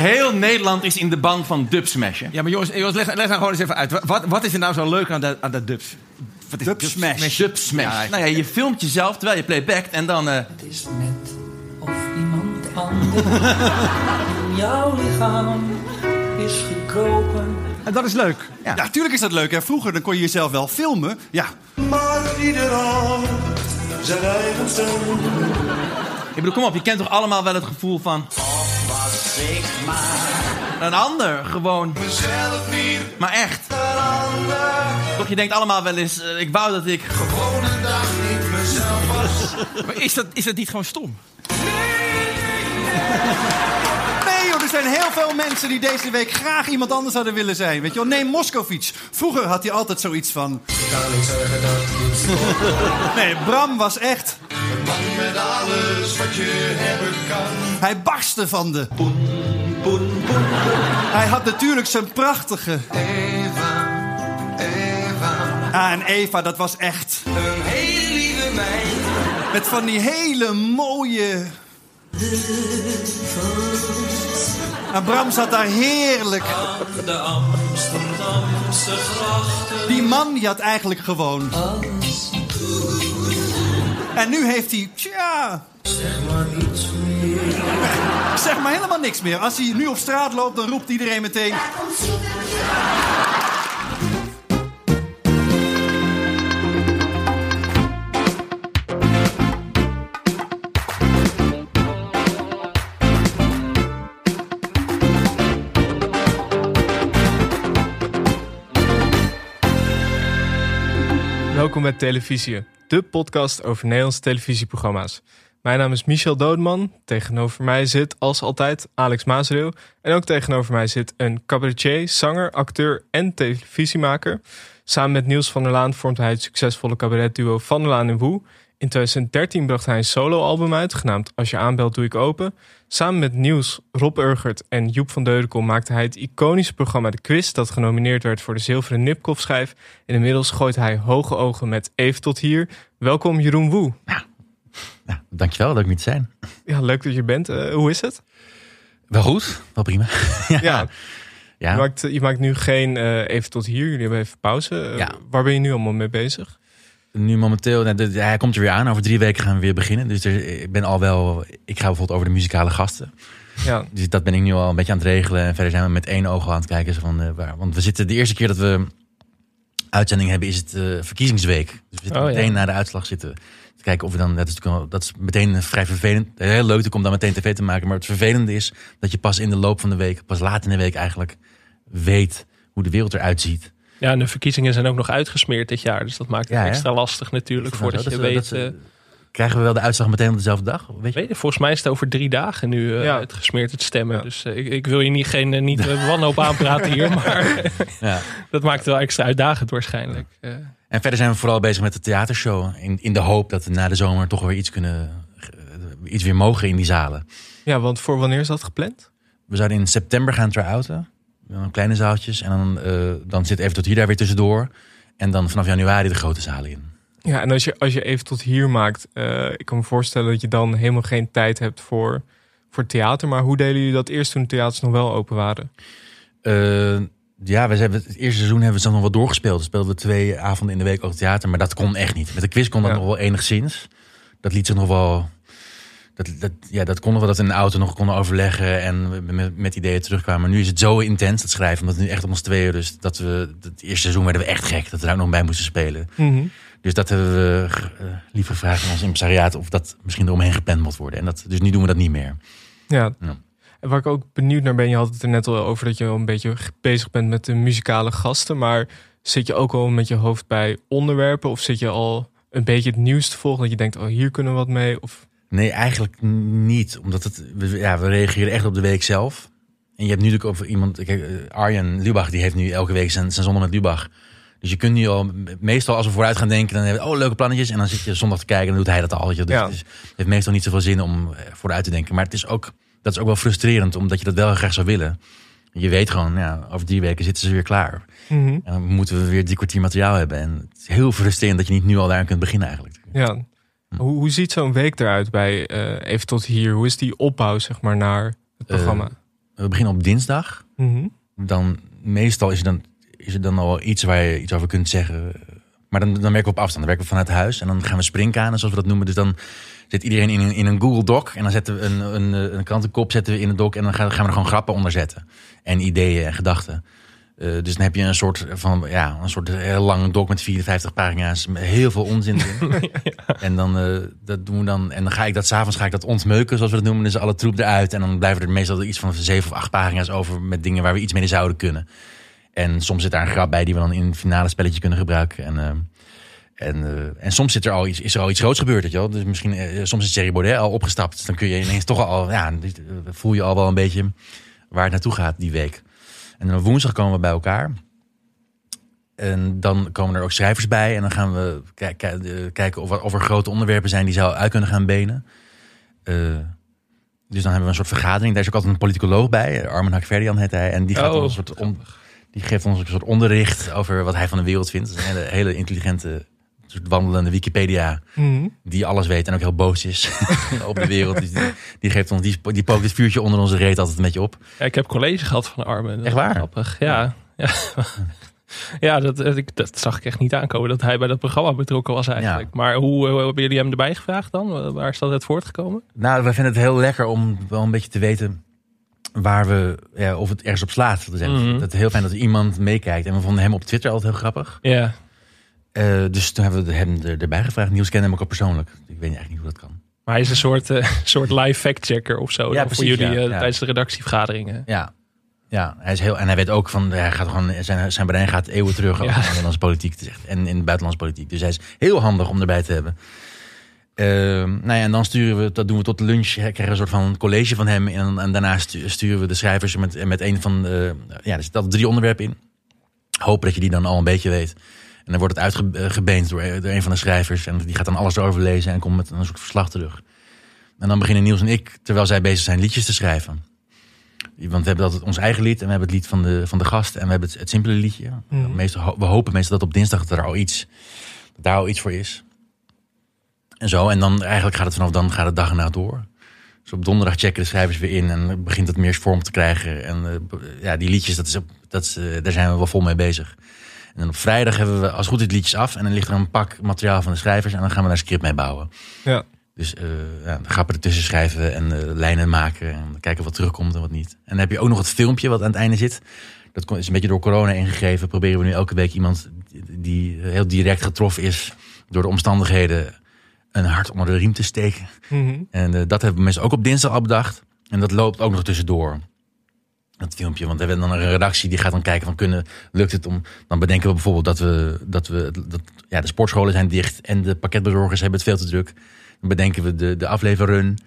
Heel Nederland is in de ban van dubsmashen. Ja, maar jongens, jongens leg, leg nou gewoon eens even uit. Wat, wat is er nou zo leuk aan de, aan de dubs? Wat is Dubsmash. Dubsmash. Ja, nou ja, je filmt jezelf terwijl je playbackt en dan... eh, Het is net of iemand anders in jouw lichaam is gekropen. En dat is leuk. Ja, natuurlijk is dat leuk. Hè? Vroeger dan kon je jezelf wel filmen. Ja, Maar ieder had zijn eigen stem. Ik bedoel, kom op, je kent toch allemaal wel het gevoel van... Was ik maar Een ander, gewoon. Mezelf niet Maar echt. een ander. Toch, je denkt allemaal wel eens... eh, ik wou dat ik... Gewoon een dag niet mezelf was. Maar is dat, is dat niet gewoon stom? Nee joh, er zijn heel veel mensen die deze week graag iemand anders zouden willen zijn. Weet je wel, neem Moskovits. Vroeger had hij altijd zoiets van... Kan ik zeggen dat dit Nee, Bram was echt... een man met alles wat je hebben kan. Hij barstte van de... Hij had natuurlijk zijn prachtige... Eva, Eva, Ah, en Eva, dat was echt... een hele lieve meid. Met van die hele mooie... En Bram zat daar heerlijk. de Amsterdamse grachten. Die man die had eigenlijk gewoon... En nu heeft hij... Tja... zeg maar iets meer. Zeg maar helemaal niks meer. Als hij nu op straat loopt, dan roept iedereen meteen... Welkom bij Televisie, de podcast over Nederlandse televisieprogramma's. Mijn naam is Michel Doodman. Tegenover mij zit, als altijd, Alex Maasreel. En ook tegenover mij zit een cabaretier, zanger, acteur en televisiemaker. Samen met Niels van der Laan vormt hij het succesvolle cabaretduo Van der Laan en Woe. In 2013 bracht hij een soloalbum uit, genaamd Als je aanbelt doe ik open. Samen met Niels, Rob Urgert en Joep van Deudekom maakte hij het iconische programma De Quiz... dat genomineerd werd voor de Zilveren Nipkoff-schijf. En inmiddels gooit hij hoge ogen met Even tot hier. Welkom Jeroen Woe. Ja, dankjewel dat ik niet zijn. Ja, leuk dat je bent. Eh, hoe is het? Wel goed, wel prima. Ja, ja. Je, maakt, je maakt nu geen eh, Even tot hier. Jullie hebben even pauze. Ja. Waar ben je nu allemaal mee bezig? Nu momenteel, nou, hij komt er weer aan. Over drie weken gaan we weer beginnen. Dus er, ik ben al wel, ik ga bijvoorbeeld over de muzikale gasten. Ja, Dus dat ben ik nu al een beetje aan het regelen. En verder zijn we met één oog aan het kijken. Van, eh, waar, want we zitten de eerste keer dat we uitzending hebben, is het eh, verkiezingsweek. Dus we zitten Oh, ja. meteen na de uitslag zitten. Te kijken of we dan, dat is, dat is meteen vrij vervelend. Heel leuk om dan meteen tv te maken. Maar het vervelende is dat je pas in de loop van de week, pas laat in de week eigenlijk, weet hoe de wereld eruit ziet. Ja, en de verkiezingen zijn ook nog uitgesmeerd dit jaar. Dus dat maakt het Ja, extra lastig natuurlijk. Dat Voordat nou je weet... Dat- dat- eh, Krijgen we wel de uitslag meteen op dezelfde dag? Weet je? weet je, volgens mij is het over drie dagen nu eh Ja. uitgesmeerd het stemmen. Ja. Dus eh, ik, ik wil je niet, geen, eh, niet eh, wanhoop aanpraten hier. Maar Ja. dat maakt het wel extra uitdagend waarschijnlijk. Eh, En verder zijn we vooral bezig met de theatershow. In, in de hoop dat we na de zomer toch weer iets kunnen. eh, iets weer mogen in die zalen. ja want voor wanneer is dat gepland? We zouden in september gaan try-outen. Dan kleine zaaltjes. En dan, eh, dan zit even tot hier daar weer tussendoor. En dan vanaf januari de grote zalen in. Ja, en als je, als je even tot hier maakt, eh, ik kan me voorstellen dat je dan helemaal geen tijd hebt voor, voor theater. Maar hoe deden jullie dat eerst toen de theaters nog wel open waren? Eh, ja, we hebben het eerste seizoen hebben we zelfs nog wat doorgespeeld. Dan speelden we twee avonden in de week ook theater. Maar dat kon echt niet. Met de quiz kon dat Ja. nog wel enigszins. Dat liet zich nog wel... Dat, dat, ja, dat konden we dat in de auto nog konden overleggen en met, met ideeën terugkwamen. Maar nu is het zo intens, dat schrijven, omdat het nu echt om ons tweeën. Dus dat we, het eerste seizoen werden we echt gek, dat we daar ook nog bij moesten spelen. Dus dat hebben we eh, liever gevraagd aan ons impresariaat of dat misschien eromheen gepland moet worden. En dat, dus nu doen we dat niet meer. Ja. Ja. En waar ik ook benieuwd naar ben, je had het er net al over dat je al een beetje bezig bent met de muzikale gasten. Maar zit je ook al met je hoofd bij onderwerpen? Of zit je al een beetje het nieuws te volgen? Dat je denkt, oh hier kunnen we wat mee? Of Nee, eigenlijk niet. Omdat het, we, ja, we reageren echt op de week zelf. En je hebt nu natuurlijk over iemand, kijk, eh, Arjen Lubach, die heeft nu elke week zijn, zijn zondag met Lubach. Dus je kunt nu al, meestal als we vooruit gaan denken, dan hebben we, oh, leuke plannetjes. En dan zit je zondag te kijken en dan doet hij dat al. je. Dus Ja. het, is, het heeft meestal niet zoveel zin om eh, vooruit te denken. Maar het is ook, dat is ook wel frustrerend, omdat je dat wel graag zou willen. Je weet gewoon, ja, over drie weken zitten ze weer klaar. En dan moeten we weer drie kwartier materiaal hebben. En het is heel frustrerend dat je niet nu al daar kunt beginnen eigenlijk. ja. Hoe, hoe ziet zo'n week eruit bij eh, even tot hier? Hoe is die opbouw zeg maar naar het programma? We beginnen op dinsdag. Mhm. Dan meestal is er dan, is er dan al iets waar je iets over kunt zeggen. Maar dan, dan werken we op afstand. Dan werken we vanuit huis. En dan gaan we springkanen, zoals we dat noemen. Dus dan zit iedereen in een, in een Google Doc. En dan zetten we een, een, eh, een krantenkop zetten we in een doc. En dan gaan, gaan we er gewoon grappen onder zetten. En ideeën en gedachten. Eh, dus dan heb je een soort van ja, een soort heel lange doc met 54 pagina's. Met heel veel onzin erin. En dan, eh, dat doen we dan. En dan ga ik dat s'avonds ga ik dat ontmeuken, zoals we dat noemen. Dus alle troep eruit. En dan blijven er meestal iets van zeven of acht pagina's over met dingen waar we iets mee zouden kunnen. En soms zit daar een grap bij die we dan in het finale spelletje kunnen gebruiken. En, eh, en, eh, en soms zit er al iets, is er al iets groots gebeurd, weet je wel. Dus misschien, eh, soms is Thierry Baudet al opgestapt. Dus dan kun je ineens toch al, ja, voel je al wel een beetje waar het naartoe gaat die week. En dan woensdag komen we bij elkaar. En dan komen er ook schrijvers bij. En dan gaan we eh, kijken of er, of er grote onderwerpen zijn die zou uit kunnen gaan benen. Eh, dus dan hebben we een soort vergadering. Daar is ook altijd een politicoloog bij. Armin Hakverdian heet hij. En die, gaat Oh, een soort on- die geeft ons een soort onderricht over wat hij van de wereld vindt. Dat is een hele, hele intelligente, soort wandelende Wikipedia. Mhm. Die alles weet en ook heel boos is op de wereld. Die, die, geeft ons, die, die pookt het vuurtje onder onze reet altijd een beetje op. Ja, ik heb college gehad van Armen. Echt waar? Grappig. Ja. Ja, ja dat, dat, ik- dat zag ik echt niet aankomen dat hij bij dat programma betrokken was eigenlijk. Maar hoe, eh, hebben jullie hem erbij gevraagd dan? Waar is dat uit voortgekomen? Nou, wij vinden het heel lekker om wel een beetje te weten waar we, ja, of het ergens op slaat. Dat is echt- Mhm. dat is heel fijn dat iemand meekijkt. En we vonden hem op Twitter altijd heel grappig. Ja. Eh, dus toen hebben we hem er, erbij gevraagd. Niels kende hem ook al persoonlijk. Ik weet eigenlijk niet hoe dat kan. Maar hij is een soort, eh, soort live fact-checker of zo. Ja, voor jullie ja, eh, ja. tijdens de redactievergaderingen. Ja. Ja, hij is heel, en hij weet ook van, hij gaat gewoon, zijn, zijn brein gaat eeuwen terug over de Nederlandse politiek en in de buitenlandse politiek. Dus hij is heel handig om erbij te hebben. Ehm, nou ja, en dan sturen we, dat doen we tot de lunch, hè, krijgen we een soort van college van hem. En, en daarna stu- sturen we de schrijvers met, met een van, de, ja, er zitten drie onderwerpen in. Hopen dat je die dan al een beetje weet. En dan wordt het uitgebeend door, door een van de schrijvers. En die gaat dan alles erover lezen en komt met een soort verslag terug. En dan beginnen Niels en ik, terwijl zij bezig zijn, liedjes te schrijven. Want we hebben altijd ons eigen lied en we hebben het lied van de, van de gast en we hebben het, het simpele liedje. Meestal, ho- we hopen meestal dat op dinsdag dat er al iets, dat daar al iets voor is. En zo, en dan eigenlijk gaat het vanaf dan gaat het dag en nacht door. Dus op donderdag checken de schrijvers weer in en begint het meer vorm te krijgen. En eh, ja, die liedjes, dat is, dat is, eh, daar zijn we wel vol mee bezig. En dan op vrijdag hebben we als het goed is liedjes af en dan ligt er een pak materiaal van de schrijvers en dan gaan we daar een script mee bouwen. Ja. Dus eh ja, grappen ertussen schrijven en eh, lijnen maken. En kijken wat terugkomt en wat niet. En dan heb je ook nog het filmpje wat aan het einde zit. Dat is een beetje door corona ingegeven. Proberen we nu elke week iemand die- heel direct getroffen is door de omstandigheden een hart onder de riem te steken. Mhm. En eh, dat hebben mensen ook op dinsdag al bedacht. En dat loopt ook nog tussendoor. Dat filmpje. Want we hebben dan een redactie die gaat dan kijken van kunnen, lukt het om. Dan bedenken we bijvoorbeeld dat we dat we dat, ja, de sportscholen zijn dicht en de pakketbezorgers hebben het veel te druk. Dan bedenken we de, de afleverrun.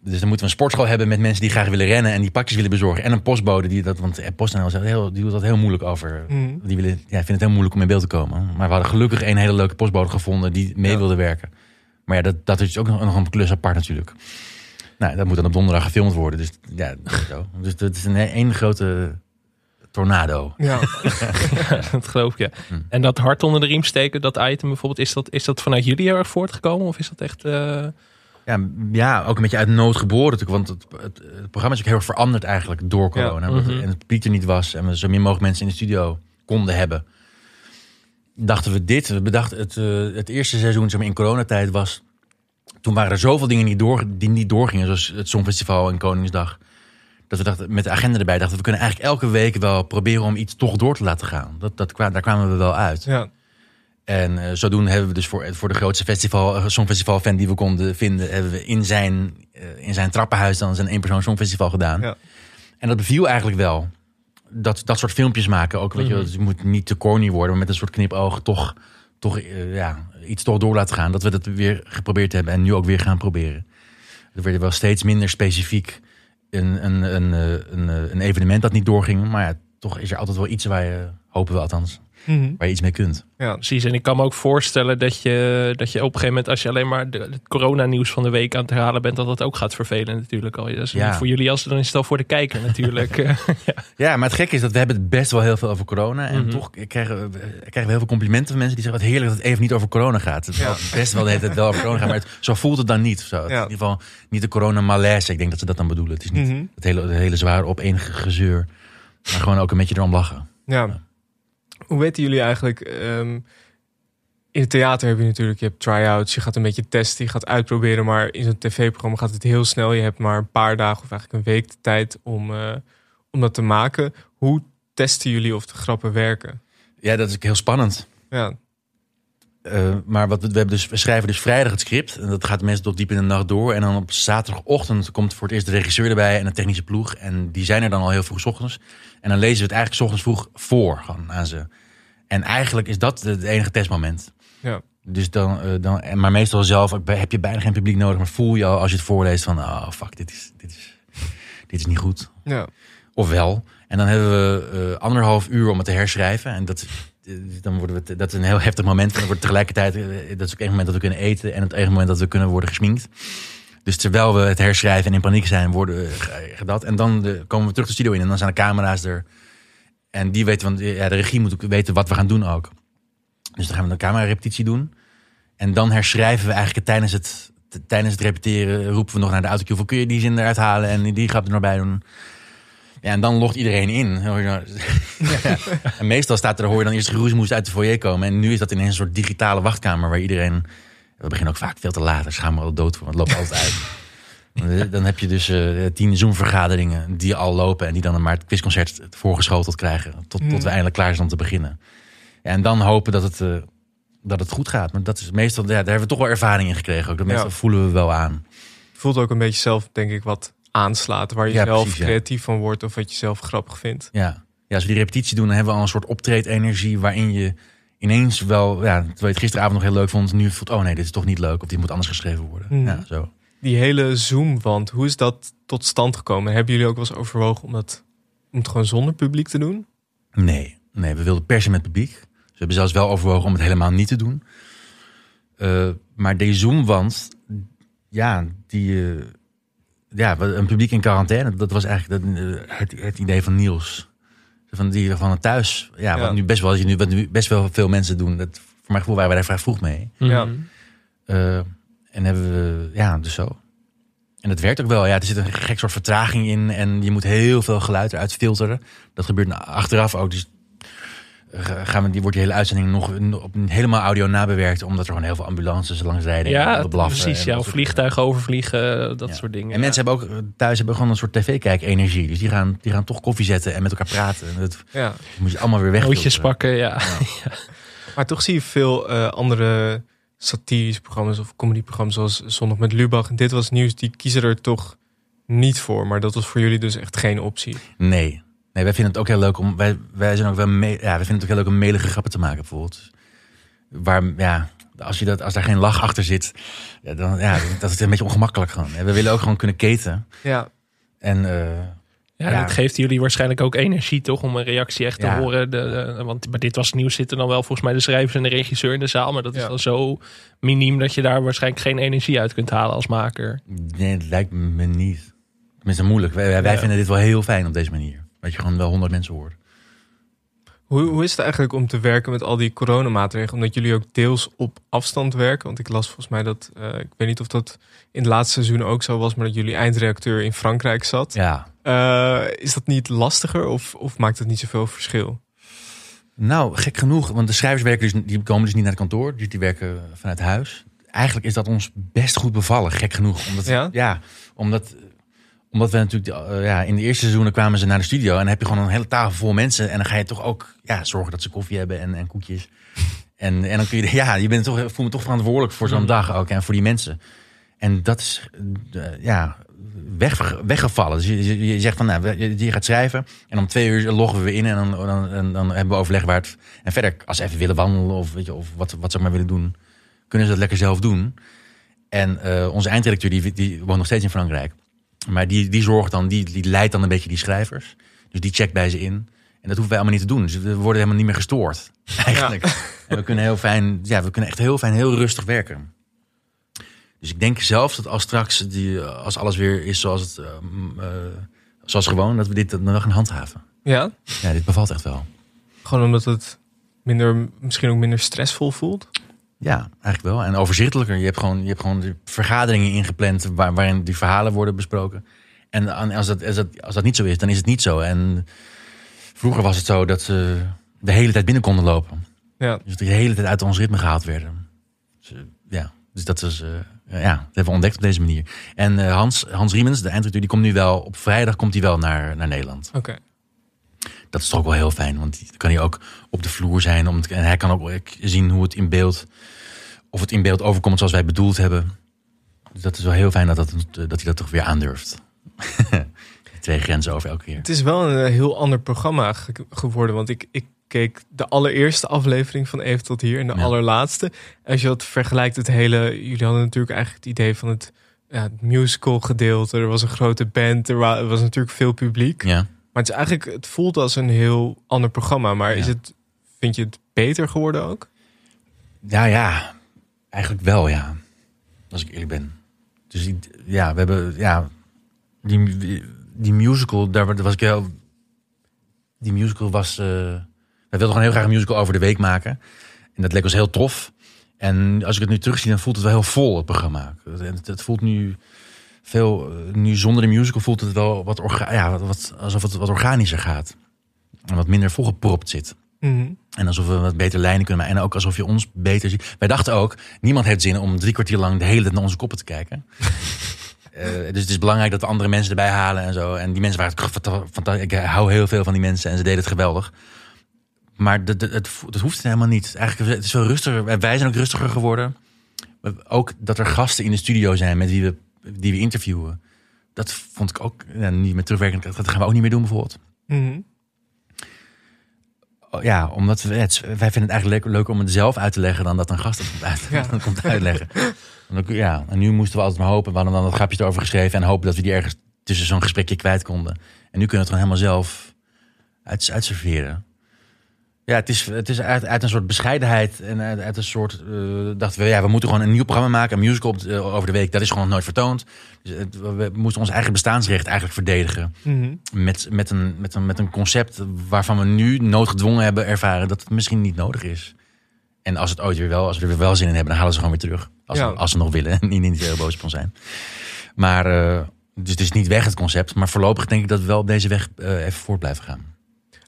Dus dan moeten we een sportschool hebben met mensen die graag willen rennen en die pakjes willen bezorgen. En een postbode die dat, want PostNL zegt heel, die doet dat heel moeilijk over. Mhm. Die willen, ja, vinden het heel moeilijk om in beeld te komen. Maar we hadden gelukkig een hele leuke postbode gevonden die mee wilde werken. Maar ja, dat, dat is ook nog, nog een klus apart natuurlijk. Nou, dat moet dan op donderdag gefilmd worden. Dus ja, zo. Dus het is een één grote tornado. Ja. Ja, dat geloof ik, ja. Hm. En dat hart onder de riem steken, dat item bijvoorbeeld, is dat, is dat vanuit jullie heel erg voortgekomen? Of is dat echt... eh, Ja, ja, ook een beetje uit nood geboren natuurlijk. Want het, het, het programma is ook heel erg veranderd eigenlijk door corona. Ja, mhm. En het publiek er niet was. En we zo min mogelijk mensen in de studio konden hebben. Dachten we dit. We bedachten het, eh, het eerste seizoen zeg maar, in coronatijd was... Toen waren er zoveel dingen niet door, die niet doorgingen. Zoals het Songfestival en Koningsdag. Dat we dachten, met de agenda erbij dachten we kunnen eigenlijk elke week wel proberen om iets toch door te laten gaan. Dat, dat, daar kwamen we wel uit. ja. En eh, zodoende hebben we dus voor, voor de grootste festival, eh, songfestival fan die we konden vinden, hebben we in zijn, eh, in zijn trappenhuis dan zijn één persoon songfestival gedaan. Ja. En dat beviel eigenlijk wel. Dat, dat soort filmpjes maken ook, weet je wel. Dus het moet niet te corny worden, maar met een soort knipoog toch, toch eh, ja, iets toch door laten gaan. Dat we dat weer geprobeerd hebben en nu ook weer gaan proberen. Er werd wel steeds minder specifiek een, een, een, eh, eh, een evenement dat niet doorging. Maar ja, toch is er altijd wel iets waar je hopen we althans. Mhm. Waar je iets mee kunt. Ja. Precies, en ik kan me ook voorstellen dat je, dat je op een gegeven moment, als je alleen maar de, het coronanieuws van de week aan het herhalen bent, dat dat ook gaat vervelen natuurlijk al. Ja. niet voor jullie als dan is het al voor de kijker natuurlijk. Eh, Ja, maar het gekke is dat we hebben het best wel heel veel over corona. En Mhm. toch krijgen we, krijgen we heel veel complimenten van mensen die zeggen... wat heerlijk dat het even niet over corona gaat. Het zal best wel de hele tijd wel over corona gaan. Maar het, zo voelt het dan niet. Zo. Ja. in ieder geval niet de corona-malaise. Ik denk dat ze dat dan bedoelen. Het is niet Mhm. het hele, het hele zware opeenige gezeur. Maar gewoon ook een beetje erom lachen. Ja. Hoe weten jullie eigenlijk... ehm, in het theater heb je natuurlijk, je hebt try-outs, je gaat een beetje testen, je gaat uitproberen. Maar in zo'n tv-programma gaat het heel snel. Je hebt maar een paar dagen of eigenlijk een week de tijd om, eh, om dat te maken. Hoe testen jullie of de grappen werken? Ja, dat is heel spannend. Ja, Eh, maar wat we, we, hebben dus, we schrijven dus vrijdag het script. En dat gaat meestal tot diep in de nacht door. En dan op zaterdagochtend komt voor het eerst de regisseur erbij en de technische ploeg. En die zijn er dan al heel vroeg 's ochtends. En dan lezen we het eigenlijk 's ochtends vroeg voor gewoon aan ze. En eigenlijk is dat het enige testmoment. ja. Dus dan, eh, dan, maar meestal zelf heb je bijna geen publiek nodig. Maar voel je al als je het voorleest van, oh fuck, dit is, dit is, dit is niet goed. ja. Of wel. En dan hebben we eh, anderhalf uur om het te herschrijven. En dat, dan worden we, te- dat is een heel heftig moment. En dan wordt tegelijkertijd, eh, dat is ook één moment dat we kunnen eten. En het enige moment dat we kunnen worden gesminkt. Dus terwijl we het herschrijven en in paniek zijn, worden we ge- gedaan. En dan eh, komen we terug de studio in. En dan zijn de camera's er. En die weten, want ja, de regie moet ook weten wat we gaan doen ook. Dus dan gaan we een camerarepetitie doen. En dan herschrijven we eigenlijk tijdens het, tijdens het repeteren. Roepen we nog naar de autocue van kun je die zin eruit halen en die grap er nog bij doen. Ja, en dan logt iedereen in. Ja. En meestal staat er, hoor je dan eerst geroesmoes uit de foyer komen. En nu is dat ineens een soort digitale wachtkamer waar iedereen... We beginnen ook vaak veel te laat. Daar gaan we al dood voor, want het loopt altijd uit. Dan heb je dus eh, tien Zoom-vergaderingen die al lopen... en die dan maar het quizconcert voorgeschoteld krijgen... tot, tot we eindelijk klaar zijn om te beginnen. Ja, en dan hopen dat het, eh, dat het goed gaat. Maar dat is meestal, ja, daar hebben we toch wel ervaring in gekregen. Ook. Dat meestal Ja. voelen we wel aan. voelt ook een beetje zelf, denk ik, wat aanslaat. Waar je Ja, zelf precies, ja. creatief van wordt of wat je zelf grappig vindt. Ja. ja, als we die repetitie doen, dan hebben we al een soort optreedenergie waarin je ineens wel, ja, terwijl je het gisteravond nog heel leuk vond, nu voelt, oh nee, dit is toch niet leuk of dit moet anders geschreven worden. Mhm. Ja, zo. Die hele Zoom-wand, hoe is dat tot stand gekomen? Hebben jullie ook wel eens overwogen om, dat, om het gewoon zonder publiek te doen? Nee, nee, we wilden persen met publiek. Ze hebben zelfs wel overwogen om het helemaal niet te doen. Eh, maar die Zoomwand, ja, die, eh, ja, een publiek in quarantaine, dat was eigenlijk dat, eh, het, het idee van Niels. Van die van het thuis. Ja, Ja. wat nu best wel, wat nu, wat nu best wel veel mensen doen. Dat, voor mijn gevoel waren wij daar vrij vroeg mee. Ja. Mhm. Eh, en hebben we, ja, dus zo. En het werkt ook wel. Ja, er zit een gek soort vertraging in. En je moet heel veel geluid eruit filteren. Dat gebeurt na- achteraf ook. Dus gaan we, die wordt die hele uitzending nog een- op een helemaal audio nabewerkt. Omdat er gewoon heel veel ambulances langs rijden. en Ja, blaffen precies. en Ja, dat of vliegtuigen overvliegen, dat Ja. soort dingen. En mensen hebben ook eh, thuis hebben gewoon een soort tv-kijk-energie. Dus die gaan, die gaan toch koffie zetten en met elkaar praten. En dat ja. moet je allemaal weer weg. Nootjes pakken, ja. Maar toch zie je veel eh, andere satirische programma's of comedyprogramma's zoals Zondag met Lubach en Dit Was Nieuws. Die kiezen er toch niet voor. Maar dat was voor jullie dus echt geen optie. Nee. Nee, wij vinden het ook heel leuk om. Wij, wij zijn ook wel me, ja, wij vinden het ook heel leuk om melige grappen te maken, bijvoorbeeld. Waar, ja, als, je dat, als daar geen lach achter zit, ja, dan ja, dat is een beetje ongemakkelijk gewoon. We willen ook gewoon kunnen keten. Ja, En eh, Ja, Ja. dat geeft jullie waarschijnlijk ook energie, toch? Om een reactie echt te Ja. horen. De, de- want bij dit was het nieuws zitten dan wel volgens mij de schrijvers en de regisseur in de zaal. Maar dat is dan zo miniem dat je daar waarschijnlijk geen energie uit kunt halen als maker. nee, het lijkt me niet. Tenminste, moeilijk. Wij, wij Ja. vinden dit wel heel fijn op deze manier. Dat je gewoon wel honderd mensen hoort. Hoe, hoe is het eigenlijk om te werken met al die coronamaatregelen? Omdat jullie ook deels op afstand werken. Want ik las volgens mij dat, eh, ik weet niet of dat in het laatste seizoen ook zo was, maar dat jullie eindredacteur in Frankrijk zat. Ja. Eh, is dat niet lastiger of, of maakt het niet zoveel verschil? Nou, gek genoeg, want de schrijvers werken dus, die komen dus niet naar het kantoor, dus die werken vanuit huis. Eigenlijk is dat ons best goed bevallen, gek genoeg. Omdat, Ja? omdat, omdat we natuurlijk, eh, ja, in de eerste seizoenen kwamen ze naar de studio en dan heb je gewoon een hele tafel vol mensen en dan ga je toch ook ja, zorgen dat ze koffie hebben en, en koekjes. En, en dan kun je, ja, je bent toch, voel me toch verantwoordelijk voor zo'n dag ook en voor die mensen. En dat is, eh, ja, weg, weggevallen. Dus je, je, je zegt van, nou, je gaat schrijven en om twee uur loggen we in en dan, dan, dan, dan hebben we overleg waar het... En verder, als ze even willen wandelen of, weet je, of wat, wat ze maar willen doen, kunnen ze dat lekker zelf doen. En eh, onze eindredacteur, die, die woont nog steeds in Frankrijk. Maar die, die zorgt dan, die, die leidt dan een beetje die schrijvers. Dus die checkt bij ze in. En dat hoeven wij allemaal niet te doen. Dus we worden helemaal niet meer gestoord. Eigenlijk. En we kunnen heel fijn, ja, we kunnen echt heel fijn, heel rustig werken. Dus ik denk zelfs dat als straks, die, als alles weer is zoals het, eh, eh, zoals gewoon, dat we dit dan wel gaan handhaven. Ja, Ja, dit bevalt echt wel. gewoon omdat het minder, misschien ook minder stressvol voelt. Ja, eigenlijk wel. En overzichtelijker. Je hebt gewoon, je hebt gewoon de vergaderingen ingepland waar, waarin die verhalen worden besproken. En als dat, als, dat, als dat niet zo is, dan is het niet zo. En vroeger was het zo dat ze de hele tijd binnen konden lopen. Ja, Dus de hele tijd uit ons ritme gehaald werden. Dus, eh, ja, dus dat is, eh, ja, dat hebben we ontdekt op deze manier. En eh, Hans, Hans Riemens, de eindredacteur, die komt nu wel, op vrijdag komt hij wel naar, naar Nederland. oké. Dat is toch ook wel heel fijn, want dan kan hij ook op de vloer zijn. Om en hij kan ook zien hoe het in beeld, of het in beeld overkomt zoals wij bedoeld hebben. Dus dat is wel heel fijn dat, dat, dat hij dat toch weer aandurft. Twee grenzen over elke keer. Het is wel een eh, heel ander programma ge- geworden. Want ik, ik keek de allereerste aflevering van Even tot hier en de Ja. allerlaatste. Als je dat vergelijkt, het hele. Jullie hadden natuurlijk eigenlijk het idee van het, ja, het musical gedeelte. Er was een grote band, er er was natuurlijk veel publiek. Ja. Maar het is eigenlijk, het voelt als een heel ander programma. Maar is het, vind je het beter geworden ook? Ja, ja. Eigenlijk wel, ja. Als ik eerlijk ben. Dus ja, we hebben, ja, die, die musical, daar was ik heel, die musical was, eh wij wilden gewoon heel graag een musical over de week maken. En dat leek ons heel tof. En als ik het nu terugzie, dan voelt het wel heel vol, het programma. En het, het voelt nu veel, eh, nu zonder de musical voelt het wel wat, orga, ja, wat, alsof het wat organischer gaat. En wat minder volgepropt zit. Mhm. En alsof we wat beter lijnen kunnen maken. En ook alsof je ons beter ziet. Wij dachten ook, niemand heeft zin om drie kwartier lang de hele tijd naar onze koppen te kijken. Eh, dus het is belangrijk dat we andere mensen erbij halen en zo. En die mensen waren het fanta- fanta- Ik hou heel veel van die mensen en ze deden het geweldig. Maar dat, dat, het, dat hoeft helemaal niet. Eigenlijk, het is veel rustiger. Wij zijn ook rustiger geworden. Ook dat er gasten in de studio zijn met wie we, die we interviewen. Dat vond ik ook ja, niet meer terugwerkend. Dat gaan we ook niet meer doen bijvoorbeeld. Mhm. Oh, Ja, omdat we, het, wij vinden het eigenlijk leuk, leuk om het zelf uit te leggen dan dat een gast het komt, uit, Ja. dat komt uitleggen. Ja, en nu moesten we altijd maar hopen. We hadden dan wat grapjes erover geschreven en hopen dat we die ergens tussen zo'n gesprekje kwijt konden. En nu kunnen we het gewoon helemaal zelf uit, uitserveren. Ja, het is, het is uit, uit een soort bescheidenheid en uit, uit een soort. eh, dachten we, ja, we moeten gewoon een nieuw programma maken, een musical op, de- over de week. Dat is gewoon nooit vertoond. Dus het- we moesten ons eigen bestaansrecht eigenlijk verdedigen Mhm. met, met, een, met, een, met een concept waarvan we nu noodgedwongen hebben ervaren dat het misschien niet nodig is. En als het ooit weer wel, als we er weer wel zin in hebben, dan halen ze gewoon weer terug. Als, Ja. als ze nog willen en niet, niet heel boos ons zijn. Maar eh, dus het is niet weg het concept. Maar voorlopig denk ik dat we wel op deze weg eh, even voort blijven gaan.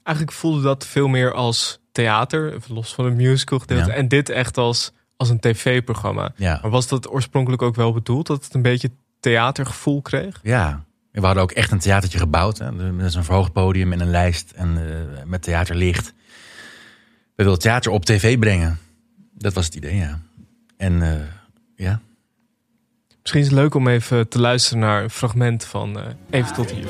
Eigenlijk voelde dat veel meer als theater, los van het musical gedeelte. Ja. En dit echt als, als een tv-programma. Ja, Maar was dat oorspronkelijk ook wel bedoeld dat het een beetje theatergevoel kreeg? ja. We hadden ook echt een theatertje gebouwd. Hè. Met zo'n verhoogd podium en een lijst en eh, met theaterlicht. We wilden theater op tv brengen. Dat was het idee, ja. En eh, ja, Misschien is het leuk om even te luisteren naar een fragment van eh, Even tot hier.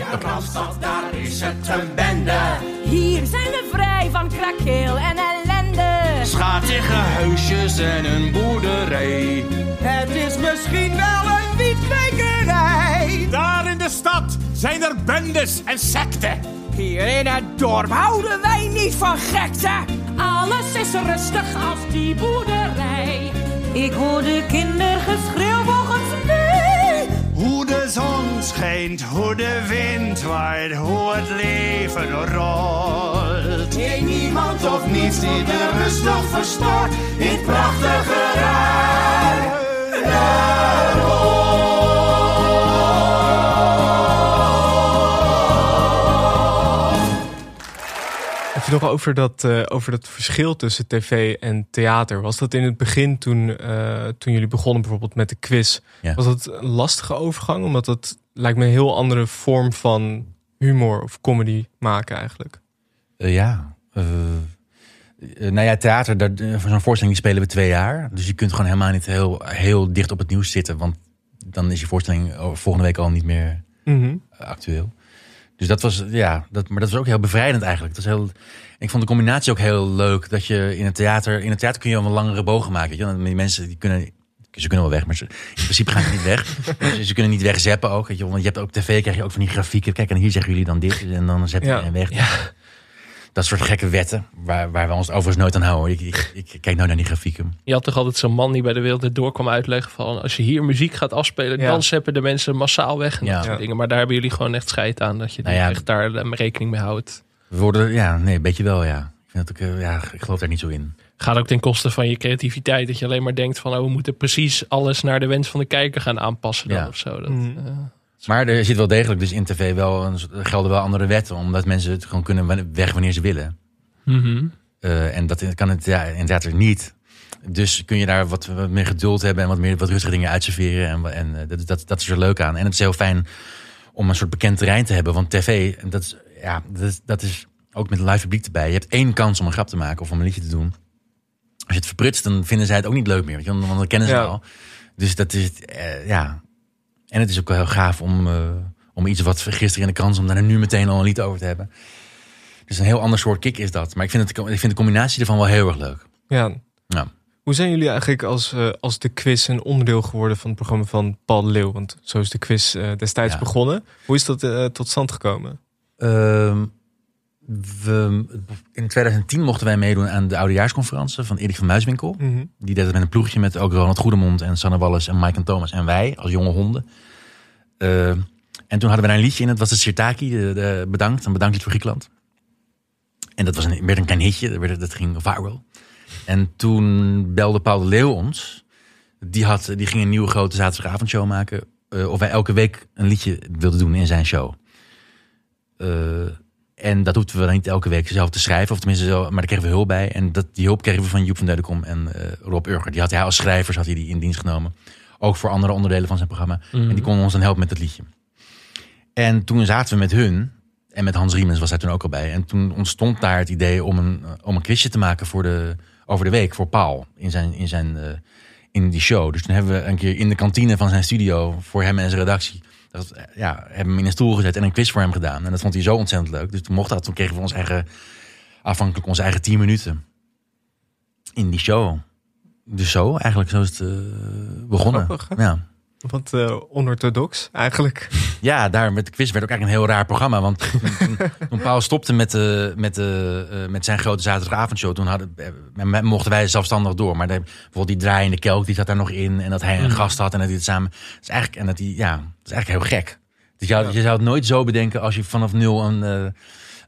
Daar is het een bende. Hier zijn we vrij van krakeel en ellende. Schatige huisjes en een boerderij. Het is misschien wel een wietkwekerij. Daar in de stad zijn er bendes en secten. Hier in het dorp houden wij niet van gekte. Alles is rustig als die boerderij. Ik hoor de kindergeschreeuw volgens mij. Hoe de zon schijnt, hoe de wind waait, hoe het leven rolt. Nee, niemand Of niets die de rust nog verstoort. In prachtige rij. Nog over dat, eh, over dat verschil tussen tv en theater. Was dat in het begin toen, eh, toen jullie begonnen bijvoorbeeld met de quiz? Ja. Was dat een lastige overgang? Omdat het lijkt me een heel andere vorm van humor of comedy maken eigenlijk. Eh, ja. nou ja, theater, daar, voor zo'n voorstelling die spelen we twee jaar. Dus je kunt gewoon helemaal niet heel, heel dicht op het nieuws zitten. Want dan is je voorstelling over- volgende week al niet meer Mhm. actueel. Dus dat was, ja, dat, maar dat was ook heel bevrijdend eigenlijk. Dat is heel, ik vond de combinatie ook heel leuk. Dat je in het theater, in het theater kun je wel een langere bogen maken. Weet je? Die mensen die kunnen, ze kunnen wel weg, maar ze, in principe gaan ze niet weg. ze, ze kunnen niet wegzeppen ook. Weet je? Want je hebt ook tv, krijg je ook van die grafieken. Kijk, en hier zeggen jullie dan dit en dan zet je Ja. en weg. Dat soort gekke wetten, waar, waar we ons overigens nooit aan houden. Ik, ik, ik kijk nou naar die grafieken. Je had toch altijd zo'n man die bij de wereld het door kwam uitleggen van als je hier muziek gaat afspelen, Ja. dan zeppen de mensen massaal weg en Ja. dat soort dingen. Maar daar hebben jullie gewoon echt scheid aan dat je Nou ja. echt daar eh, rekening mee houdt. We worden, ja, nee, een beetje wel, ja. Ik, vind dat ik, eh, ja, ik geloof daar niet zo in. Gaat ook ten koste van je creativiteit. Dat je alleen maar denkt van oh, we moeten precies alles naar de wens van de kijker gaan aanpassen dan Ja. of zo. Dat, Mhm. eh, Maar er zit wel degelijk dus in tv wel, een, er gelden wel andere wetten, omdat mensen het gewoon kunnen weg wanneer ze willen. mhm. Eh, en dat kan het ja, inderdaad er niet. Dus kun je daar wat, wat meer geduld hebben en wat meer wat rustige dingen uitserveren. En, en eh, dat, dat, dat is er leuk aan. En het is heel fijn om een soort bekend terrein te hebben. Want tv, dat is, ja, dat, is- dat is ook met live publiek erbij. Je hebt één kans om een grap te maken of om een liedje te doen. Als je het verprutst, dan vinden zij het ook niet leuk meer. Want want dat kennen ze Ja. al. Dus dat is, eh, ja. En het is ook wel heel gaaf om, eh, om iets wat gisteren in de krant, om daar nu meteen al een lied over te hebben. Dus een heel ander soort kick is dat. Maar ik vind, het, ik vind de combinatie ervan wel heel erg leuk. Ja. Ja. Hoe zijn jullie eigenlijk als, eh, als de quiz een onderdeel geworden van het programma van Paul Leeuw? Want zo is de quiz eh, destijds Ja. begonnen. Hoe is dat tot stand gekomen? Ehm, we, in 2010 mochten wij meedoen aan de oudejaarsconferentie van Erik van Muiswinkel. Mhm. Die deed het met een ploegje met ook Ronald Goedemond en Sanne Wallis en Mike en Thomas en wij als jonge honden. Ehm, en toen hadden we daar een liedje in, dat was de Sirtaki, de, de bedankt, een bedanklied voor Griekenland. En dat was een, werd een klein hitje, dat, werd, dat ging viral. En toen belde Paul de Leeuw ons. Die, had, die ging een nieuwe grote zaterdagavondshow maken. eh, of wij elke week een liedje wilden doen in zijn show. Eh, en dat hoefden we dan niet elke week zelf te schrijven. Of tenminste, zo, maar daar kregen we hulp bij. En dat, die hulp kregen we van Joep van Deudekom en eh, Rob Urger. Die had hij als schrijvers had hij die in dienst genomen. Ook voor andere onderdelen van zijn programma. En die konden ons dan helpen met het liedje. En toen zaten we met hun. En met Hans Riemens was daar toen ook al bij. En toen ontstond daar het idee om een, om een quizje te maken voor de, over de week. Voor Paul. In, zijn, in, zijn, eh, in die show. Dus toen hebben we een keer in de kantine van zijn studio. Voor hem en zijn redactie. Dat, eh, ja, hebben hem in een stoel gezet en een quiz voor hem gedaan. En dat vond hij zo ontzettend leuk. Dus toen mocht dat. Toen kregen we ons eigen, afhankelijk onze eigen 10 minuten. In die show. Dus zo, eigenlijk zo is het eh, begonnen. Grappig, ja. Wat eh, onorthodox eigenlijk. Ja, daar met de quiz werd ook eigenlijk een heel raar programma. Want toen, toen Paul stopte met, de, met, de, eh, met zijn grote zaterdagavondshow... toen hadden, eh, mochten wij zelfstandig door. Maar de, bijvoorbeeld die draaiende kelk, die zat daar nog in. En dat hij een gast had en dat hij het samen... Dat is eigenlijk, en dat die, ja, dat is eigenlijk heel gek. Dus je, zou- je zou het nooit zo bedenken als je vanaf nul een, eh,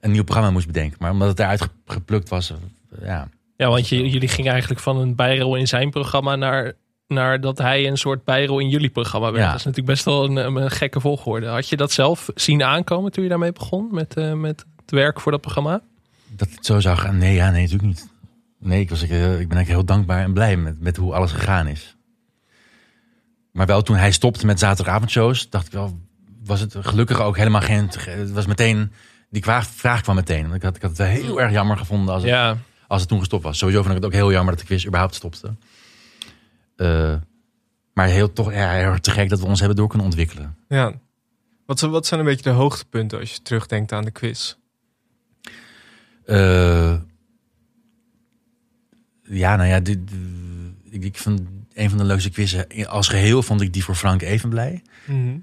een nieuw programma moest bedenken. Maar omdat het daaruit ge- geplukt was, eh, ja... Ja, want je, jullie gingen eigenlijk van een bijrol in zijn programma naar, naar dat hij een soort bijrol in jullie programma werd. Ja. Dat is natuurlijk best wel een, een gekke volgorde. Had je dat zelf zien aankomen toen je daarmee begon met, eh, met het werk voor dat programma? Dat het zo zou gaan? Nee, ja, nee, natuurlijk niet. Nee, ik, was, ik, eh, ik ben eigenlijk heel dankbaar en blij met, met hoe alles gegaan is. Maar wel toen hij stopte met zaterdagavondshows, dacht ik wel, was het gelukkig ook helemaal geen. Het was meteen. Die vraag kwam meteen. Want ik had, ik had het heel erg jammer gevonden als het, Ja, als het toen gestopt was. Sowieso vond ik het ook heel jammer dat de quiz überhaupt stopte. Eh, maar heel, toch ja, heel te gek dat we ons hebben door kunnen ontwikkelen. Ja. Wat, zijn- wat zijn een beetje de hoogtepunten als je terugdenkt aan de quiz? Eh, ja, nou ja, dit, de- ik, ik vond een van de leukste quizzen als geheel vond ik die voor Frank Evenblij. Mhm.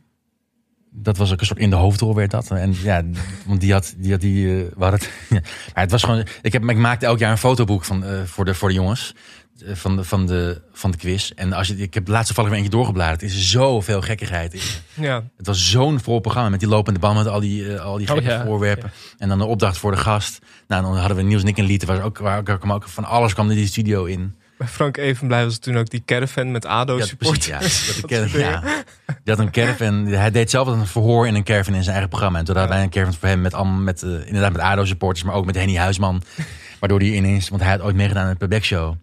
Dat was ook een soort in de hoofdrol werd dat. En ja, want die had die, had die eh, we hadden het, ja. Maar het was gewoon. Ik, heb, ik maakte elk jaar een fotoboek van, eh, voor, de, voor de jongens. Eh, Van de, van, de, van de quiz. En als je, ik heb laatst toevallig weer eentje doorgebladerd. Het is zoveel gekkigheid. in. Ja. Het was zo'n vol programma met die lopende band, met al die, eh, al die Oh, gekke ja. voorwerpen. En dan de opdracht voor de gast. Nou, dan hadden we Niels Nick en Lieten. Waar ook, waar, kwam ook van alles kwam er die studio in. Bij Frank Evenblij was toen ook die caravan met ADO Ja, supporters. precies, ja. Dat, ja. Die had een caravan. Hij deed zelf een verhoor in een caravan in zijn eigen programma. En toen hadden wij een caravan voor hem met, allemaal met eh, inderdaad met ADO-supporters, maar ook met Henny Huisman. Waardoor hij ineens, want hij had ooit meegedaan aan de Playback Show,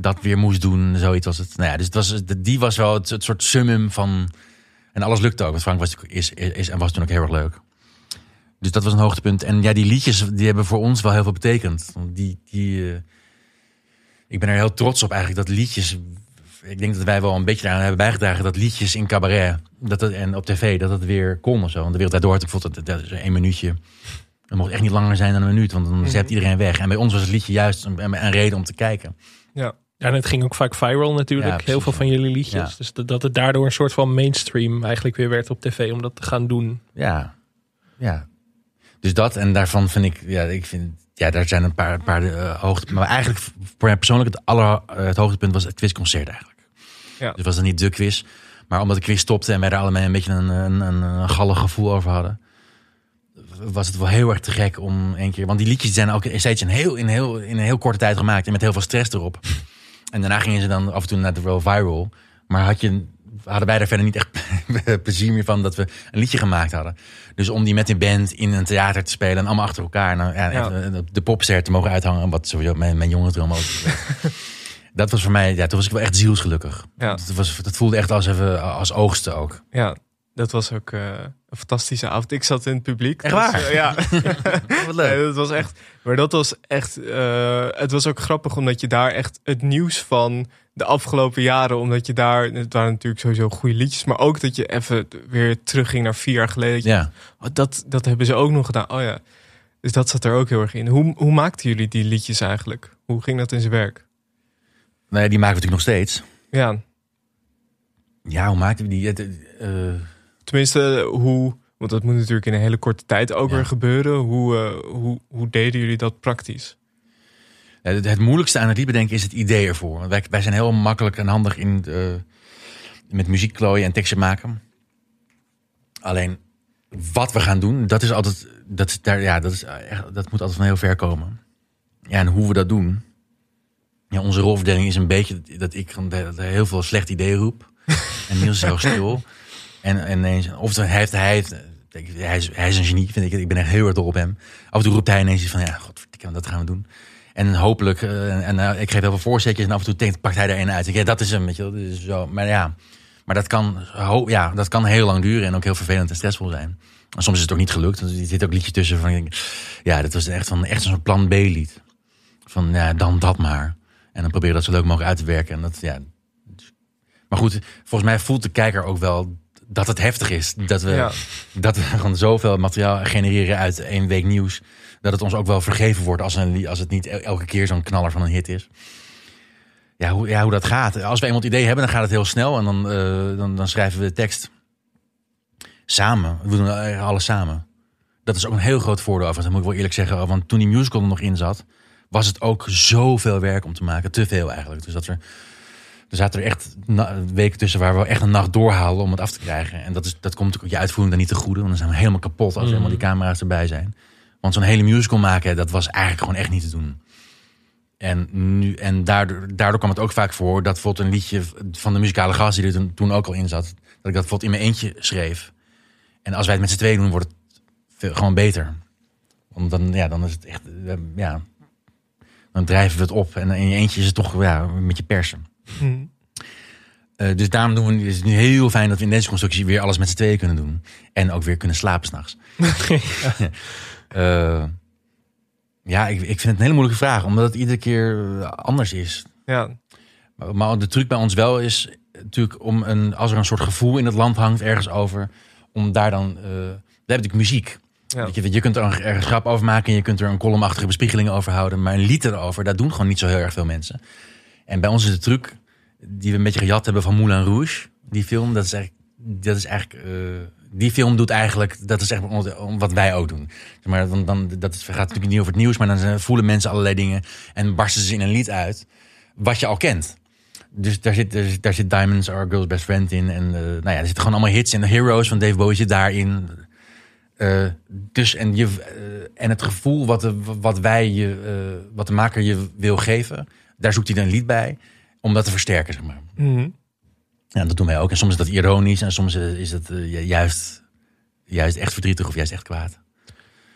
dat weer moest doen. Zoiets was het. Nou ja, dus het was, die was wel het, het soort summum van... En alles lukte ook, want Frank was, is, is, is en was toen ook heel erg leuk. Dus dat was een hoogtepunt. En ja, die liedjes die hebben voor ons wel heel veel betekend. Die, die, eh, ik ben er heel trots op eigenlijk dat liedjes. Ik denk dat wij wel een beetje daaraan hebben bijgedragen dat liedjes in cabaret dat het, en op tv dat het weer kon of zo. Want de wereld daardoor had ik bijvoorbeeld dat is één minuutje. Het mocht echt niet langer zijn dan een minuut, want dan zept iedereen weg. En bij ons was het liedje juist een, een reden om te kijken. Ja. Ja, en het ging ook vaak viral natuurlijk. Ja, precies, Heel veel van jullie liedjes. Ja. Dus dat, het daardoor een soort van mainstream eigenlijk weer werd op tv om dat te gaan doen. Ja, ja. Dus dat en daarvan vind ik, ja, ik vind, ja, daar zijn een paar, paar eh, hoogte. Maar eigenlijk voor mij persoonlijk het, aller, eh, het hoogtepunt was het quizconcert eigenlijk. Ja. Dus het was dan niet de quiz. Maar omdat de quiz stopte en wij er allemaal een beetje een, een, een, een gallig gevoel over hadden. Was het wel heel erg te gek om een keer. Want die liedjes zijn ook steeds in, heel, in, heel, in een heel korte tijd gemaakt. En met heel veel stress erop. En daarna gingen ze dan af en toe naar de wel viral. Maar had je, hadden wij er verder niet echt plezier meer van dat we een liedje gemaakt hadden. Dus om die met een band in een theater te spelen en allemaal achter elkaar. Nou, ja, Ja. echt, De popster te mogen uithangen. Wat sowieso mijn, mijn jonge droom ook. dat was voor mij, ja, toen was ik wel echt zielsgelukkig. Ja. Dat, was, dat voelde echt als, even, als oogsten ook. Ja, dat was ook eh, een fantastische avond. Ik zat in het publiek. Echt dus, waar? eh, ja. Wat Nee, dat was echt. Maar dat was echt. eh, het was ook grappig omdat je daar echt het nieuws van de afgelopen jaren, omdat je daar. Het waren natuurlijk sowieso goede liedjes, maar ook dat je even weer terugging naar vier jaar geleden. Je- Ja. oh, dat, dat hebben ze ook nog gedaan. Oh ja. Dus dat zat er ook heel erg in. Hoe, hoe maakten jullie die liedjes eigenlijk? Hoe ging dat in zijn werk? Nee, die maken we natuurlijk nog steeds. Ja, Ja, hoe maakten we die? Eh, tenminste, hoe. Want dat moet natuurlijk in een hele korte tijd ook Ja. weer gebeuren. Hoe, eh, hoe, hoe deden jullie dat praktisch? Ja, Het, het moeilijkste aan het lied bedenken is het idee ervoor. Want Wij, wij zijn heel makkelijk en handig in eh, met muziek klooien en teksten maken. Alleen wat we gaan doen, dat is altijd, dat is daar, ja, dat is echt, dat moet altijd van heel ver komen. Ja, en hoe we dat doen. Ja, onze rolverdeling is een beetje dat ik heel veel slechte ideeën roep. en Niels is heel stil. En, en ineens, of hij heeft, hij, hij, is, hij is een genie, vind ik. Ik ben echt heel erg dol op hem. Af en toe roept hij ineens van, ja, godverdikke, dat gaan we doen. En hopelijk, eh, en, eh, ik geef heel veel voorzetjes en af en toe denkt, pakt hij er een uit. Ik, ja, dat is hem, weet je wel. Dus zo. Maar ja, maar dat kan, ja, dat kan heel lang duren en ook heel vervelend en stressvol zijn. En soms is het ook niet gelukt. Er zit ook liedjes tussen van, ja, dat was echt, van, echt zo'n plan B lied. Van, ja, dan dat maar. En dan probeer dat zo leuk mogelijk uit te werken. En dat, ja. Maar goed, volgens mij voelt de kijker ook wel dat het heftig is. Dat we, Ja. dat we gewoon zoveel materiaal genereren uit één week nieuws. Dat het ons ook wel vergeven wordt als, een, als het niet el- elke keer zo'n knaller van een hit is. Ja hoe, ja, hoe dat gaat. Als we eenmaal het idee hebben, dan gaat het heel snel. En dan, eh, dan, dan schrijven we de tekst samen. We doen eh, alles samen. Dat is ook een heel groot voordeel. Overigens, dat moet ik wel eerlijk zeggen. Want toen die musical er nog in zat, was het ook zoveel werk om te maken. Te veel eigenlijk. Dus dat er, er zaten er echt weken tussen waar we echt een nacht doorhalen om het af te krijgen. En dat, is, dat komt natuurlijk je uitvoering dan niet te goede. Want dan zijn we helemaal kapot als helemaal die camera's erbij zijn. Want zo'n hele musical maken, dat was eigenlijk gewoon echt niet te doen. En, nu, en daardoor, daardoor kwam het ook vaak voor dat bijvoorbeeld een liedje van de muzikale gast die er toen, ook al in zat, dat ik dat bijvoorbeeld in mijn eentje schreef. En als wij het met z'n tweeën doen, wordt het veel- gewoon beter. Want dan, ja, dan is het echt, eh, ja, dan drijven we het op. En in je eentje is het toch ja, met je persen. Eh, dus daarom doen we, is het nu heel fijn dat we in deze constructie weer alles met z'n tweeën kunnen doen. En ook weer kunnen slapen s'nachts. Eh, ja, ik, ik vind het een hele moeilijke vraag, omdat het iedere keer eh, anders is. Ja, Maar, maar de truc bij ons wel is natuurlijk om een, als er een soort gevoel in het land hangt ergens over, om daar dan, eh daar heb ik muziek. Ja. Je, je kunt er een, er een grap over maken en je kunt er een columnachtige bespiegeling over houden, maar een lied erover, dat doen gewoon niet zo heel erg veel mensen. En bij ons is de truc die we een beetje gejat hebben van Moulin Rouge, die film, dat is eigenlijk, dat is eigenlijk eh, die film doet eigenlijk, dat is echt wat wij ook doen. Maar dan, dan, dat gaat natuurlijk niet over het nieuws, maar dan voelen mensen allerlei dingen en barsten ze in een lied uit, wat je al kent. Dus daar zit, daar zit, Diamonds Are Girl's Best Friend in. En eh, nou ja, er zitten gewoon allemaal hits in. De Heroes van Dave Bowie zit daarin. Eh, dus en, je, en het gevoel wat, de, wat wij je, wat de maker je wil geven, daar zoekt hij dan een lied bij om dat te versterken, zeg maar. Mhm. Ja, dat doen wij ook. En soms is dat ironisch en soms is het eh, ju- juist, juist echt verdrietig of juist echt kwaad.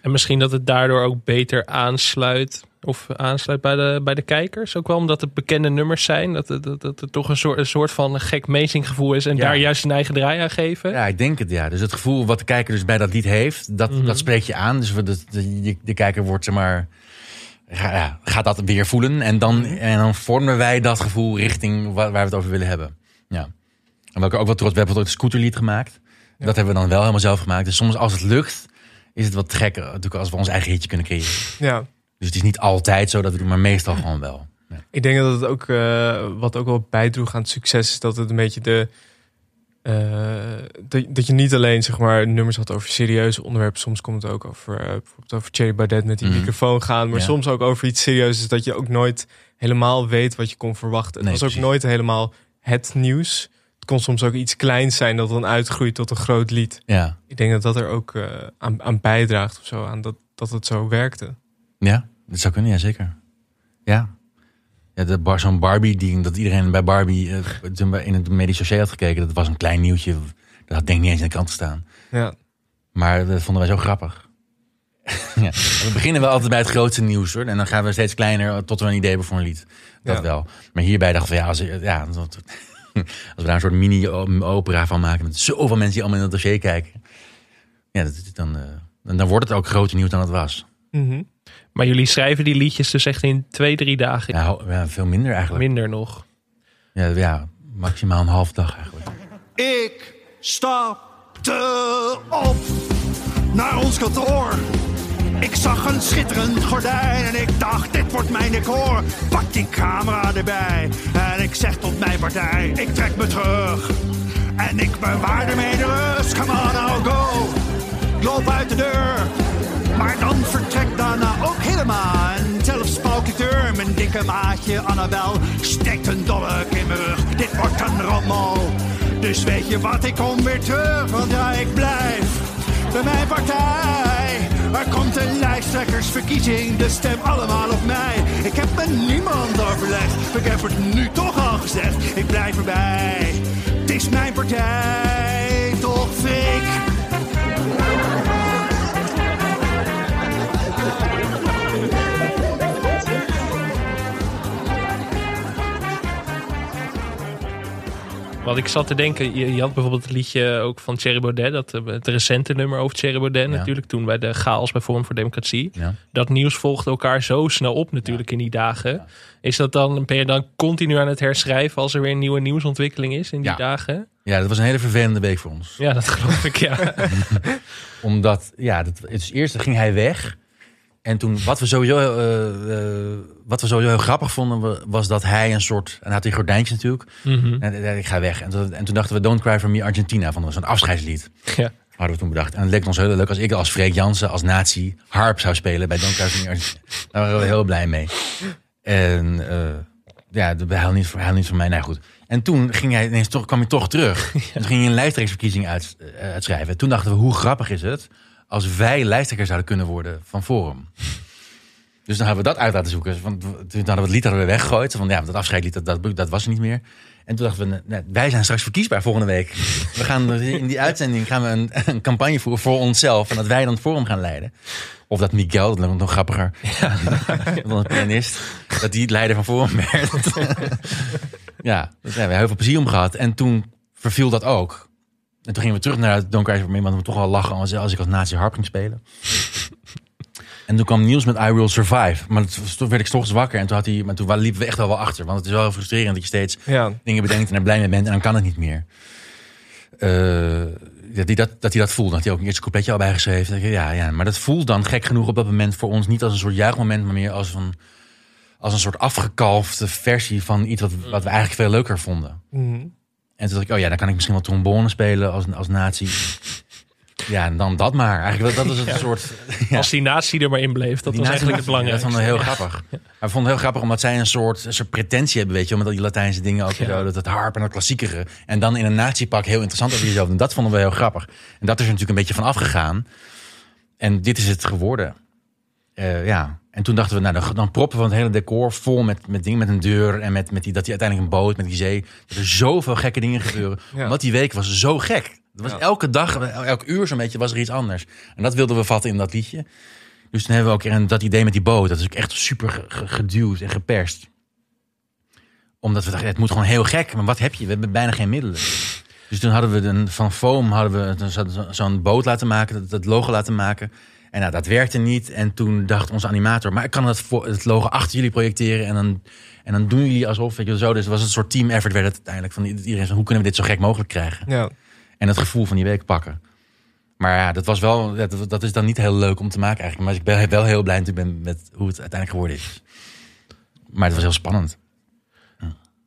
En misschien dat het daardoor ook beter aansluit. Of aansluit bij de, bij de kijkers. Ook wel omdat het bekende nummers zijn. Dat het, dat, dat het toch een soort, een soort van gek amazing gevoel is. En Ja. daar juist een eigen draai aan geven. Ja, ik denk het, ja. Dus het gevoel wat de kijker dus bij dat lied heeft, dat, Mhm. dat spreek je aan. Dus de, de, de kijker wordt, zeg maar, ga- dat weer voelen. En dan, en dan vormen wij dat gevoel richting waar, waar we het over willen hebben. Ja. En welke ook wat trots, we hebben ooit een scooterlied gemaakt. Dat hebben we dan wel helemaal zelf gemaakt. Dus soms als het lukt, is het wat gekker natuurlijk als we ons eigen hitje kunnen creëren. ja. Dus het is niet altijd zo dat we doen, maar meestal gewoon wel. Ik denk dat het ook, eh, wat ook wel bijdroeg aan het succes is, dat het een beetje de, dat, dat je niet alleen zeg maar nummers had over serieuze onderwerpen. Soms komt het ook over eh, bijvoorbeeld over Thierry Baudet met die Mhm. microfoon gaan. Maar Ja. soms ook over iets serieus. is dat je ook nooit helemaal weet wat je kon verwachten. Het Nee, was ook nooit helemaal het nieuws. Het kon soms ook iets kleins zijn dat dan uitgroeit tot een groot lied. Ja. Ik denk dat dat er ook eh, aan, aan bijdraagt of zo. Aan dat, dat het zo werkte. Ja, dat zou kunnen, ja zeker. Ja. Ja de bar, Zo'n Barbie, die, dat iedereen bij Barbie eh, in het medisch dossier had gekeken. Dat was een klein nieuwtje. Dat had denk ik niet eens in de krant gestaan. Ja. Maar dat vonden wij zo grappig. ja. We beginnen wel altijd bij het grootste nieuws hoor. En dan gaan we steeds kleiner tot we een idee hebben voor een lied. Dat Ja. wel. Maar hierbij dachten we, ja, als, ja, dat- als we daar een soort mini-opera van maken. Met zoveel mensen die allemaal in het dossier kijken. Ja, dat, dan, eh, dan, dan wordt het ook groter nieuws dan het was. Mhm. Maar jullie schrijven die liedjes dus echt in twee, drie dagen. Ja, ja, veel minder eigenlijk. Minder nog. Ja, ja, maximaal een half dag eigenlijk. Ik stapte op naar ons kantoor. Ik zag een schitterend gordijn en ik dacht, dit wordt mijn decor. Pak die camera erbij en ik zeg tot mijn partij, ik trek me terug. En ik bewaar ermee de rust, come on now go. Ik loop uit de deur, maar dan vertrekt daarna ook helemaal. En zelfs Pauke Deur, mijn dikke maatje Annabel, steekt een dolk in mijn rug. Dit wordt een rommel. Dus weet je wat, ik kom weer terug, want ja, ik blijf bij mijn partij. Er komt een lijsttrekkersverkiezing, de stem allemaal op mij. Ik heb met niemand overlegd, ik heb het nu toch al gezegd. Ik blijf erbij, het is mijn partij, toch fik. Want ik zat te denken, je, je had bijvoorbeeld het liedje ook van Thierry Baudet. Dat, eh, het recente nummer over Thierry Baudet Ja. natuurlijk. Toen bij de chaos bij Forum voor Democratie. Ja. Dat nieuws volgde elkaar zo snel op natuurlijk in die dagen. Is dat dan, ben je dan continu aan het herschrijven als er weer een nieuwe nieuwsontwikkeling is in die dagen? Ja, dat was een hele vervelende week voor ons. Ja, dat geloof ik, ja. Omdat, ja, dat, is eerst ging hij weg. En toen, wat we sowieso, eh, eh, wat we sowieso heel grappig vonden, wa- was dat hij een soort, en hij had die gordijntje natuurlijk. Mhm. En, en ik ga weg. En toen, en toen dachten we, Don't Cry For Me Argentina, we zo'n afscheidslied. ja. Hadden we toen bedacht. En het leek ons heel leuk als ik als Freek Jansen, als nazi, harp zou spelen bij Don't Cry For Me Argentina. Daar waren we heel blij mee. En eh, ja, de behuil niet, voor- niet van mij. Nou goed. En toen ging hij, ineens toch, kwam hij toch terug. En toen ging hij een lijsttrekkersverkiezing uit, eh, uitschrijven. Toen dachten we, hoe grappig is het als wij lijsttrekker zouden kunnen worden van Forum. Dus dan hebben we dat uit laten zoeken. Want toen hadden we het lied hadden we weggegooid. Van ja, dat afscheidlied, dat, dat, dat was er niet meer. En toen dachten we, nee, wij zijn straks verkiesbaar volgende week. We gaan in die uitzending gaan we een, een campagne voeren voor onszelf. En dat wij dan het forum gaan leiden. Of dat Miguel, dat nog grappiger. dan een pianist. Dat die het leider van forum werd. ja, daar hebben we heel veel plezier om gehad. En toen verviel dat ook. En toen gingen we terug naar het Don't Cry For Me. Want we toch al lachen als, als ik als nazi harp ging spelen. En toen kwam Niels met I Will Survive. Maar het- toen werd ik 's ochtends wakker. En toen, had hij, maar toen liepen we echt wel wel achter. Want het is wel frustrerend dat je steeds Ja. dingen bedenkt en er blij mee bent. En dan kan het niet meer. Eh, dat, hij dat, dat hij dat voelde. Dat hij ook een eerste coupletje al bijgeschreven. Dat ik, Ja, ja, maar dat voelt dan gek genoeg op dat moment voor ons. Niet als een soort juichmoment, maar meer als een, als een soort afgekalfde versie van iets wat, wat we eigenlijk veel leuker vonden. Mhm. En toen dacht ik, oh ja, dan kan ik misschien wel trombone spelen als, als nazi. Ja, en dan dat maar. Eigenlijk, dat is een soort... Ja. Als die nazi er maar in bleef, dat Die was eigenlijk het belangrijkste. Dat vonden we heel grappig. Maar we vonden het heel grappig omdat zij een soort, een soort pretentie hebben, weet je, met al die Latijnse dingen ook, zo, dat het harp en dat klassiekere. En dan in een nazi-pak heel interessant over jezelf. En dat vonden we heel grappig. En dat is er natuurlijk een beetje van afgegaan. En dit is het geworden. Eh, ja. En toen dachten we, nou, dan, dan proppen we het hele decor vol met, met dingen, met een deur en met, met die, dat die uiteindelijk een boot met die zee. Dat er zoveel gekke dingen gebeuren. Ja. Want die week was zo gek. Het was Ja. elke dag, elk uur zo'n beetje was er iets anders. En dat wilden we vatten in dat liedje. Dus toen hebben we ook een, dat idee met die boot. Dat is ook echt super ge- ge- geduwd en geperst. Omdat we dachten, het moet gewoon heel gek. Maar wat heb je? We hebben bijna geen middelen. Dus toen hadden we een, van foam hadden we zo- zo- zo'n boot laten maken, dat, dat logo laten maken. En nou, dat werkte niet. En toen dacht onze animator, maar ik kan het, voor, het logo achter jullie projecteren. En dan, en dan doen jullie alsof, weet je zo. Dus het was een soort team effort werd het uiteindelijk. Van iedereen van, hoe kunnen we dit zo gek mogelijk krijgen? Ja. En het gevoel van die week pakken. Maar ja, dat was wel, dat, dat is dan niet heel leuk om te maken eigenlijk. Maar ik ben wel heel blij natuurlijk ben met hoe het uiteindelijk geworden is. Maar het was heel spannend.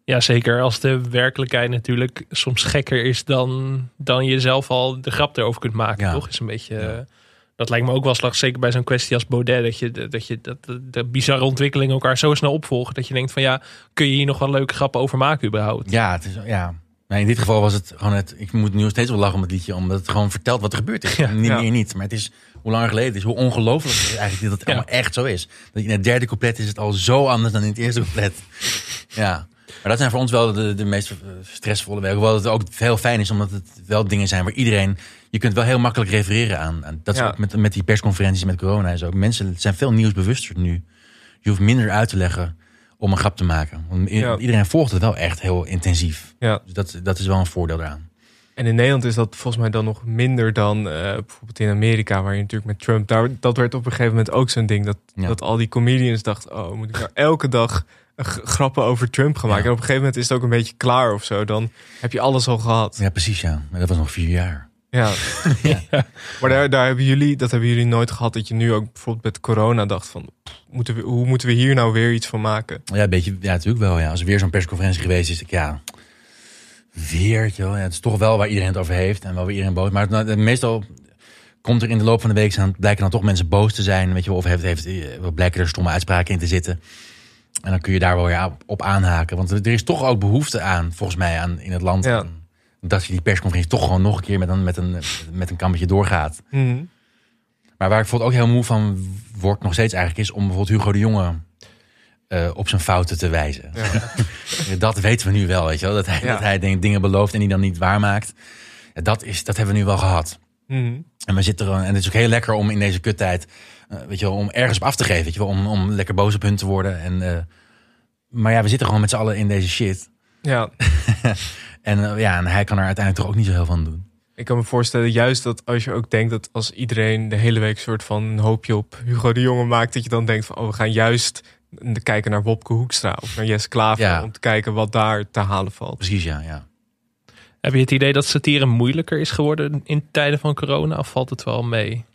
Ja, zeker als de werkelijkheid natuurlijk soms gekker is dan, dan je zelf al de grap erover kunt maken, Ja. toch? Is een beetje, eh, dat lijkt me ook wel slag, zeker bij zo'n kwestie als Baudet, dat je, dat je dat, de, bizarre ontwikkelingen elkaar zo snel opvolgen, dat je denkt van ja, kun je hier nog wel leuke grappen over maken überhaupt? Ja, het is, ja. In dit geval was het gewoon het. Ik moet nu nog steeds wel lachen om het liedje, omdat het gewoon vertelt wat er gebeurd is. Ja. niet Ja. meer niet. Maar het is hoe lang geleden het is, hoe ongelooflijk het is eigenlijk dat het Ja. allemaal echt zo is. Dat in het derde couplet is het al zo anders dan in het eerste couplet. ja. Maar dat zijn voor ons wel de, de meest stressvolle werken. Hoewel het ook heel fijn is, omdat het wel dingen zijn waar iedereen. Je kunt wel heel makkelijk refereren aan. aan- Dat is Ja. ook met, met die persconferenties met corona en zo. Mensen zijn veel nieuwsbewuster nu. Je hoeft minder uit te leggen om een grap te maken. Want Ja. Iedereen volgt het wel echt heel intensief. Ja. Dus dat, dat is wel een voordeel eraan. En in Nederland is dat volgens mij dan nog minder dan eh, bijvoorbeeld in Amerika, waar je natuurlijk met Trump, daar, dat werd op een gegeven moment ook zo'n ding. Dat, Ja. dat al die comedians dachten, oh, moet ik nou elke dag grappen over Trump gaan maken? Ja. En op een gegeven moment is het ook een beetje klaar of zo. Dan heb je alles al gehad. Ja, precies ja. Maar dat was nog vier jaar. Ja. Maar daar, daar hebben jullie, dat hebben jullie nooit gehad, dat je nu ook bijvoorbeeld met corona dacht van, pff, moeten we, hoe moeten we hier nou weer iets van maken? Ja, een beetje, ja, natuurlijk wel. Ja. Als er weer zo'n persconferentie geweest is, ik, ja, weer. Ja, het is toch wel waar iedereen het over heeft en wel weer iedereen boos. Maar het- meestal komt er in de loop van de week, zijn, blijken dan toch mensen boos te zijn, weet je. Of heeft, heeft, eh, blijken er stomme uitspraken in te zitten. En dan kun je daar wel weer op- aanhaken. Want er er is toch ook behoefte aan, volgens mij, aan, in het land. Ja. aan- Dat je die persconferentie toch gewoon nog een keer met een, met een, met een kammetje doorgaat. Mhm. Maar waar ik bijvoorbeeld ook heel moe van word nog steeds eigenlijk is om bijvoorbeeld Hugo de Jonge eh, op zijn fouten te wijzen. dat weten we nu wel, weet je wel. Dat hij, Ja. dat hij denk- dingen belooft en die dan niet waarmaakt. Ja, dat, is, dat hebben we nu wel gehad. Mhm. En we zitten er, en het is ook heel lekker om in deze kuttijd, eh, weet je wel, om ergens op af te geven, weet je wel, om, om lekker boos op hun te worden. En, eh, maar ja, we zitten gewoon met z'n allen in deze shit. Ja, En eh, ja, en hij kan er uiteindelijk toch ook niet zo heel van doen. ik kan me voorstellen, juist dat als je ook denkt dat als iedereen de hele week soort van een hoopje op Hugo de Jonge maakt, dat je dan denkt van, oh, we gaan juist kijken naar Wopke Hoekstra of naar Jesse Klaver Ja. om te kijken wat daar te halen valt. Precies, ja. ja. Heb je het idee dat satire moeilijker is geworden in tijden van corona of valt het wel mee?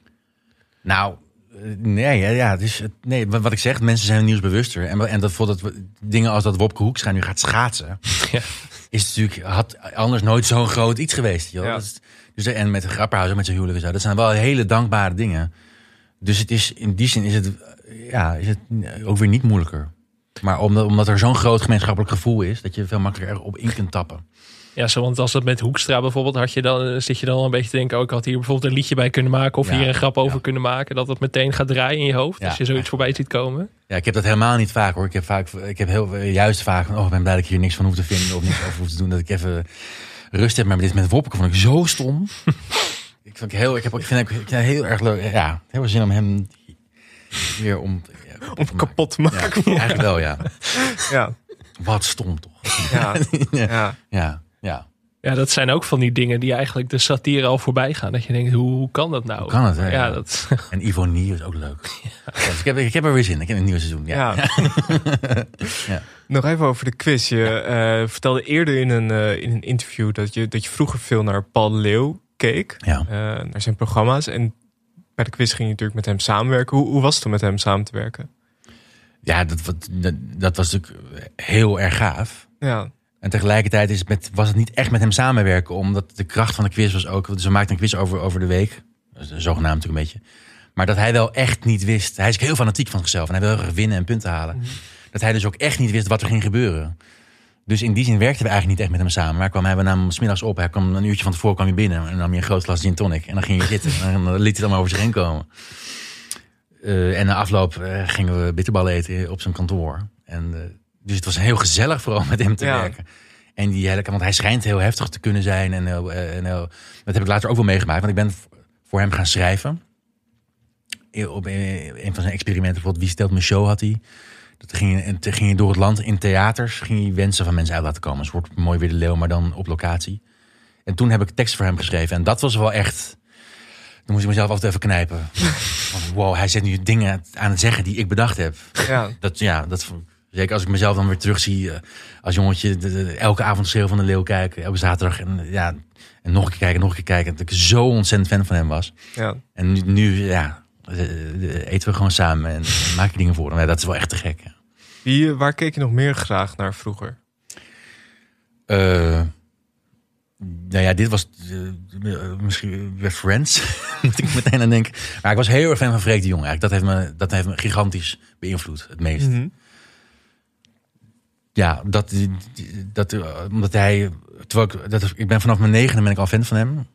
Nou, eh, nee, ja, ja, het is, nee, wat wat ik zeg, mensen zijn nieuwsbewuster. En, en dat we- dingen als dat Wopke Hoekstra nu gaat schaatsen, Ja. Is natuurlijk, had anders nooit zo'n groot iets geweest. Joh. Ja. Is- dus, en met Grapperhaus, met zijn huwelijk en zo, dat zijn wel hele dankbare dingen. Dus het is, in die zin is het, ja, is het ook weer niet moeilijker. Maar omdat, omdat er zo'n groot gemeenschappelijk gevoel is, dat je veel makkelijker erop in kunt tappen. Ja, zo, want als dat met Hoekstra bijvoorbeeld, had je dan, eh, zit je dan al een beetje te denken, oh, ik had hier bijvoorbeeld een liedje bij kunnen maken of Ja, hier een grap over ja. kunnen maken, dat het meteen gaat draaien in je hoofd Ja. als je zoiets voorbij ziet komen. Ja, ik heb dat helemaal niet vaak hoor. Ik heb, vaak, ik heb heel, juist vaak van, oh, ik ben blij dat ik hier niks van hoef te vinden of niks over hoef te doen. Dat ik even rust heb. Maar dit met Wopke vond ik zo stom. ik, vond ik, heel, ik, heb, ik vind ik, vind heel erg leuk. Ja, heel veel zin om hem weer om, Om te kapot te maken. eigenlijk wel, ja. Ja, Wat stom toch? ja, ja. Ja, dat zijn ook van die dingen die eigenlijk de satire al voorbij gaan. Dat je denkt, hoe, hoe kan dat nou? Hoe kan het, hè? Ja, Ja. dat, En Ivonie is ook leuk. Ja, dus ik, heb, ik heb er weer zin in. Ik heb een nieuwe seizoen. Ja. Ja. Nog even over de quiz. Je eh, vertelde eerder in een, eh, in een interview dat je, dat je vroeger veel naar Paul Leeuw keek. Ja. eh, naar zijn programma's. En bij de quiz ging je natuurlijk met hem samenwerken. Hoe, hoe was het om met hem samen te werken? Ja, dat, wat- dat, dat was natuurlijk heel erg gaaf. Ja, En tegelijkertijd is het met, was het niet echt met hem samenwerken, omdat de kracht van de quiz was ook. Dus we maakten een quiz over, over de week, zogenaamd natuurlijk een beetje. Maar dat hij wel echt niet wist. Hij is heel fanatiek van zichzelf en hij wil heel winnen en punten halen. Dat hij dus ook echt niet wist wat er ging gebeuren. Dus in die zin werkten we eigenlijk niet echt met hem samen. Maar kwam hij, we namen middags op. Hij kwam een uurtje van tevoren kwam hij binnen. En nam je een groot glas gin tonic. En dan ging je zitten. En dan liet hij het allemaal over zich heen komen. Eh, en na afloop eh, gingen we bitterballen eten op zijn kantoor. En, eh, dus het was heel gezellig vooral met hem te Ja. werken. En die hele, want hij schijnt heel heftig te kunnen zijn. En, heel, eh, en heel, dat heb ik later ook wel meegemaakt. Want ik ben voor hem gaan schrijven. Op een een van zijn experimenten, bijvoorbeeld Wie stelt mijn show had hij. Dat ging, je- en toen ging je door het land in theaters. Ging hij wensen van mensen uit laten komen. Een soort mooi weer de leeuw, maar dan op locatie. En toen heb ik tekst voor hem geschreven. En dat was wel echt... Dan moest ik mezelf altijd even knijpen. Want wow, hij zet nu dingen aan het zeggen die ik bedacht heb. ja. Dat, ja, dat, zeker als ik mezelf dan weer terugzie eh, als jongetje. de- de- elke avond schreeuw van de leeuw kijken. Elke zaterdag. En, eh, ja, en nog een keer kijken, nog een keer kijken. Dat ik zo ontzettend fan van hem was. ja. En nu, nu ja, eh, eten we gewoon samen en, en maak je dingen voor hem. Ja, dat is wel echt te gek. ja. Wie, waar keek je nog meer graag naar vroeger? Nou ja, dit was misschien weer Friends, moet ik meteen aan denken. Maar ik was heel erg fan van Freek de Jong eigenlijk. Dat heeft me, dat heeft me gigantisch beïnvloed, het meest. Mhm. Ja, dat, dat, eh, omdat hij, ik, dat, ik ben vanaf mijn negende ben ik al fan van hem.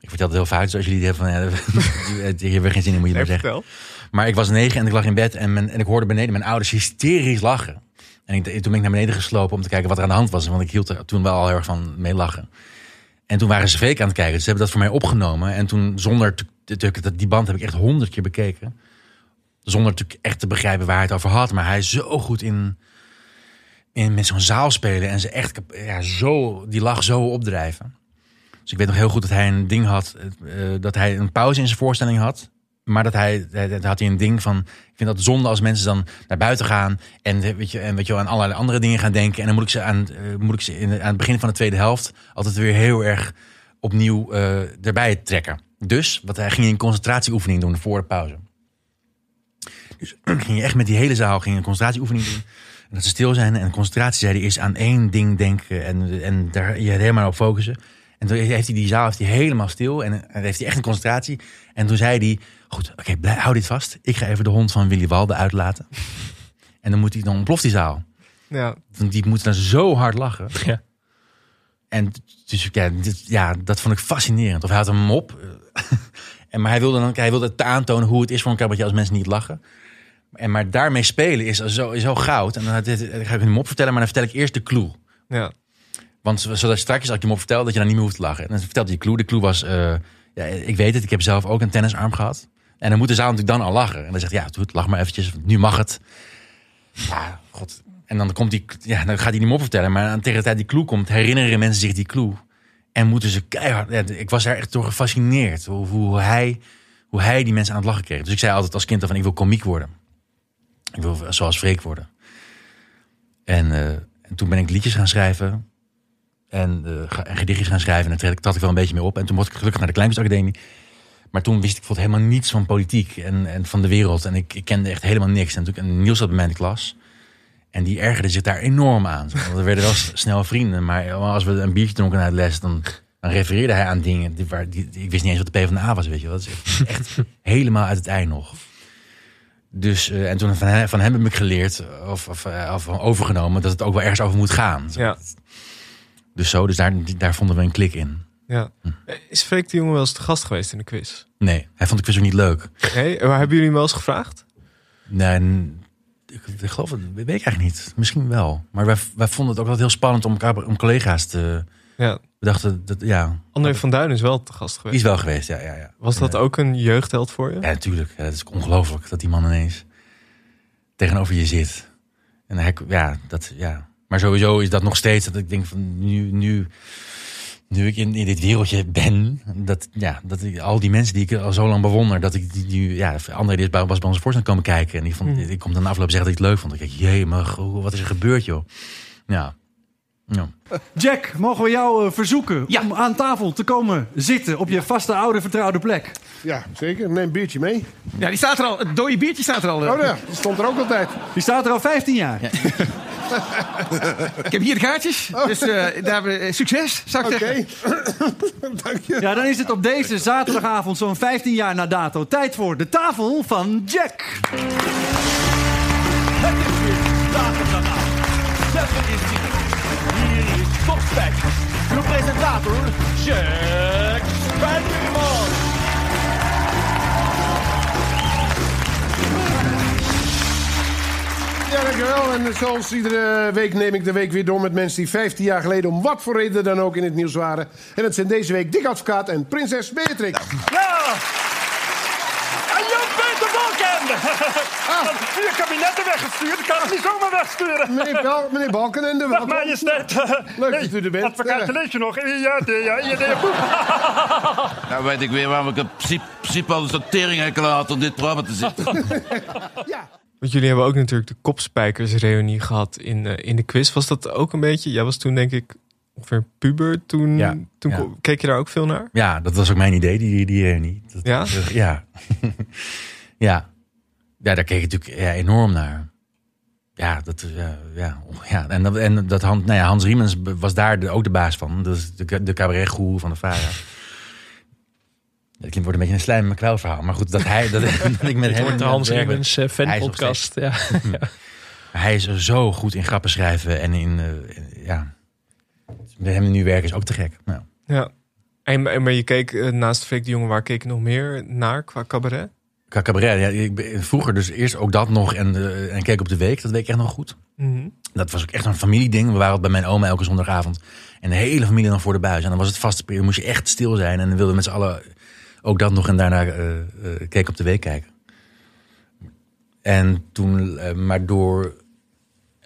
Ik vertel het heel vaak, zoals jullie die hebben van, ja, je hebt er geen zin in, moet je maar zeggen. Maar ik was negen en ik lag in bed en, en ik hoorde beneden mijn ouders hysterisch lachen. En toen ben ik naar beneden geslopen om te kijken wat er aan de hand was. Want ik hield er toen wel al heel erg van mee lachen. En toen waren ze Freek aan het kijken. Dus ze hebben dat voor mij opgenomen. En toen zonder, die band heb ik echt honderd keer bekeken. Zonder natuurlijk echt te begrijpen waar hij het over had. Maar hij is zo goed in, in met zo'n zaal spelen. En ze echt ja, zo, die lach zo opdrijven. Dus ik weet nog heel goed dat hij een ding had. eh, dat hij een pauze in zijn voorstelling had. Maar dat hij, hij had hij een ding van. Ik vind dat zonde als mensen dan naar buiten gaan. En, weet je, en weet je, wel, aan allerlei andere dingen gaan denken. En dan moet ik ze aan, eh, moet ik ze in, aan het begin van de tweede helft. altijd weer heel erg opnieuw eh, erbij trekken. Dus wat hij ging een concentratieoefening doen voor de pauze. Dus ging je echt met die hele zaal ging een concentratieoefening doen. En dat ze stil zijn en concentratie is aan één ding denken en, en daar je helemaal op focussen. En toen heeft hij die zaal heeft hij helemaal stil en, en heeft hij echt een concentratie. En toen zei hij, goed, oké, hou dit vast. Ik ga even de hond van Willy Walde uitlaten. En dan moet hij, dan ontploft die zaal. Ja, Want die moeten dan zo hard lachen. Ja. En dus ja, dit, ja, dat vond ik fascinerend. Of hij had hem op. eh, en, maar hij wilde, dan, hij wilde het aantonen hoe het is voor een cabaretje als mensen niet lachen. En, maar daarmee spelen is zo, is zo goud. En dan, dit, ga ik hem op vertellen, maar dan vertel ik eerst de clue. ja. Want zodat straks, als ik hem op vertel, dat je dan niet meer hoeft te lachen. En dan vertelt hij de clue. De clue was, eh, ja, ik weet het, ik heb zelf ook een tennisarm gehad. En dan moet de zaal natuurlijk dan al lachen. En dan zegt hij, ja, doe het, lach maar eventjes, nu mag het. Ja, god. En dan, komt die, ja, dan gaat hij die mop vertellen. Maar aan- tegen de tijd die clue komt, herinneren mensen zich die clue. En moeten ze keihard... Ja, ik was daar echt door gefascineerd. Hoe, hoe, hij, hoe hij die mensen aan het lachen kreeg. Dus ik zei altijd als kind van, ik wil komiek worden. Ik wil zoals Freek worden. En, eh, en toen ben ik liedjes gaan schrijven. En, en gedichtjes gaan schrijven. En daar trad ik wel een beetje mee op. En toen mocht ik gelukkig naar de Kleinkunstacademie. Maar toen wist ik bijvoorbeeld helemaal niets van politiek en, en van de wereld. En ik, ik kende echt helemaal niks. En, toen, en Niels zat bij mij in de klas. En die ergerde zich daar enorm aan. Want we werden wel snel vrienden. Maar als we een biertje dronken na de les, dan, dan refereerde hij aan dingen. Die, waar, die, die- ik wist niet eens wat de PvdA was, weet je. Dat is echt, echt helemaal uit het ei nog. Dus, eh, en toen van hem, van hem heb ik geleerd, of, of, eh, of overgenomen, dat het ook wel ergens over moet gaan. Ja. Dus zo, dus daar, daar vonden we een klik in. ja. Is Freek de Jonge wel eens te gast geweest in de quiz? Nee, hij vond de quiz ook niet leuk. Nee? Maar hebben jullie hem wel eens gevraagd? Nee, ik, ik geloof het, weet ik eigenlijk niet. Misschien wel. Maar wij, wij vonden het ook altijd heel spannend om elkaar, om collega's te. Ja. Dachten dat, ja, André van Duin is wel te gast die geweest. is wel geweest, ja, ja, ja. Was dat ook een jeugdheld voor je? Ja, natuurlijk. Ja, het is ongelooflijk dat die man ineens tegenover je zit. En hij, ja, dat, ja. Maar sowieso is dat nog steeds dat ik denk van nu, nu, nu ik in, in dit wereldje ben, dat, ja, dat ik, al die mensen die ik al zo lang bewonder, dat ik die, die ja, André die is was bij onze voorstelling komen kijken en die vond, ik kom dan afloop zeggen dat ik het leuk vond. Ik denk, jee, maar wat is er gebeurd, joh? Ja. Ja. Jack, mogen we jou eh, verzoeken Ja. om aan tafel te komen zitten op je vaste oude vertrouwde plek? Ja, zeker. Neem een biertje mee. Ja, die staat er al. Het dode biertje staat er al. eh. Oh ja, die stond er ook altijd. Die staat er al 15 jaar. Ik heb hier de kaartjes. Dus eh, daar hebben we succes, zou ik Oké. zeggen. Dank je. Ja, dan is het op deze zaterdagavond zo'n 15 jaar na dato tijd voor de tafel van Jack. Het is weer zaterdagavond. Spijker. Uw presentator, Jack Spijkerman. Ja, dankjewel. En zoals iedere week neem ik de week weer door met mensen die 15 jaar geleden om wat voor reden dan ook in het nieuws waren. En dat zijn deze week Dick Advocaat en Prinses Beatrix. Ja! Vier kabinetten weggestuurd. Ik kan het niet zomaar wegsturen. Meneer, Bal meneer Balkenende, Dag welkom. majesteit. Leuk dat u er bent. Advocaat, lees je nog? Ja, ja, ja, ja, ja, boep. Nou weet ik weer waarom ik in principe, al een soort teringhekel had om dit programma te zitten. Ja. Want jullie hebben ook natuurlijk de kopspijkersreunie gehad in, eh, in de quiz. Was dat ook een beetje? Jij was toen denk ik ongeveer puber. Toen, Ja, toen ja. keek je daar ook veel naar? Ja, dat was ook mijn idee, die, die reunie. Dat, Ja? dat- ja. ja. Ja, daar keek ik natuurlijk ja, enorm naar. Ja, dat, is, ja, ja, ja. En, dat, en dat Han, nou ja, Hans Riemens was daar de, ook de baas van. Dat is de, de cabaretgoer van de VARA. Dat klinkt wordt een beetje een slijm McCloud verhaal. Maar goed, dat, hij, dat, dat ik met Het hem... wordt de Hans. Riemens nog fanpodcast. Ja. Hij is er zo goed in grappen schrijven en in, eh, in- ja. Met hem nu werken is ook te gek. Nou, Ja. En, maar je keek eh, naast Freek de Jonge, waar keek je nog meer naar qua cabaret? Cabaret, ja, ik ben- vroeger dus eerst ook dat nog en, eh, en keek op de week. Dat weet ik echt nog goed. Mhm. Dat was ook echt een familieding. We waren bij mijn oma elke zondagavond. En de hele familie dan voor de buis. En dan was het vaste periode, moest je echt stil zijn. En dan wilden we met z'n allen ook dat nog en daarna eh eh, keek op de week kijken. En toen, maar door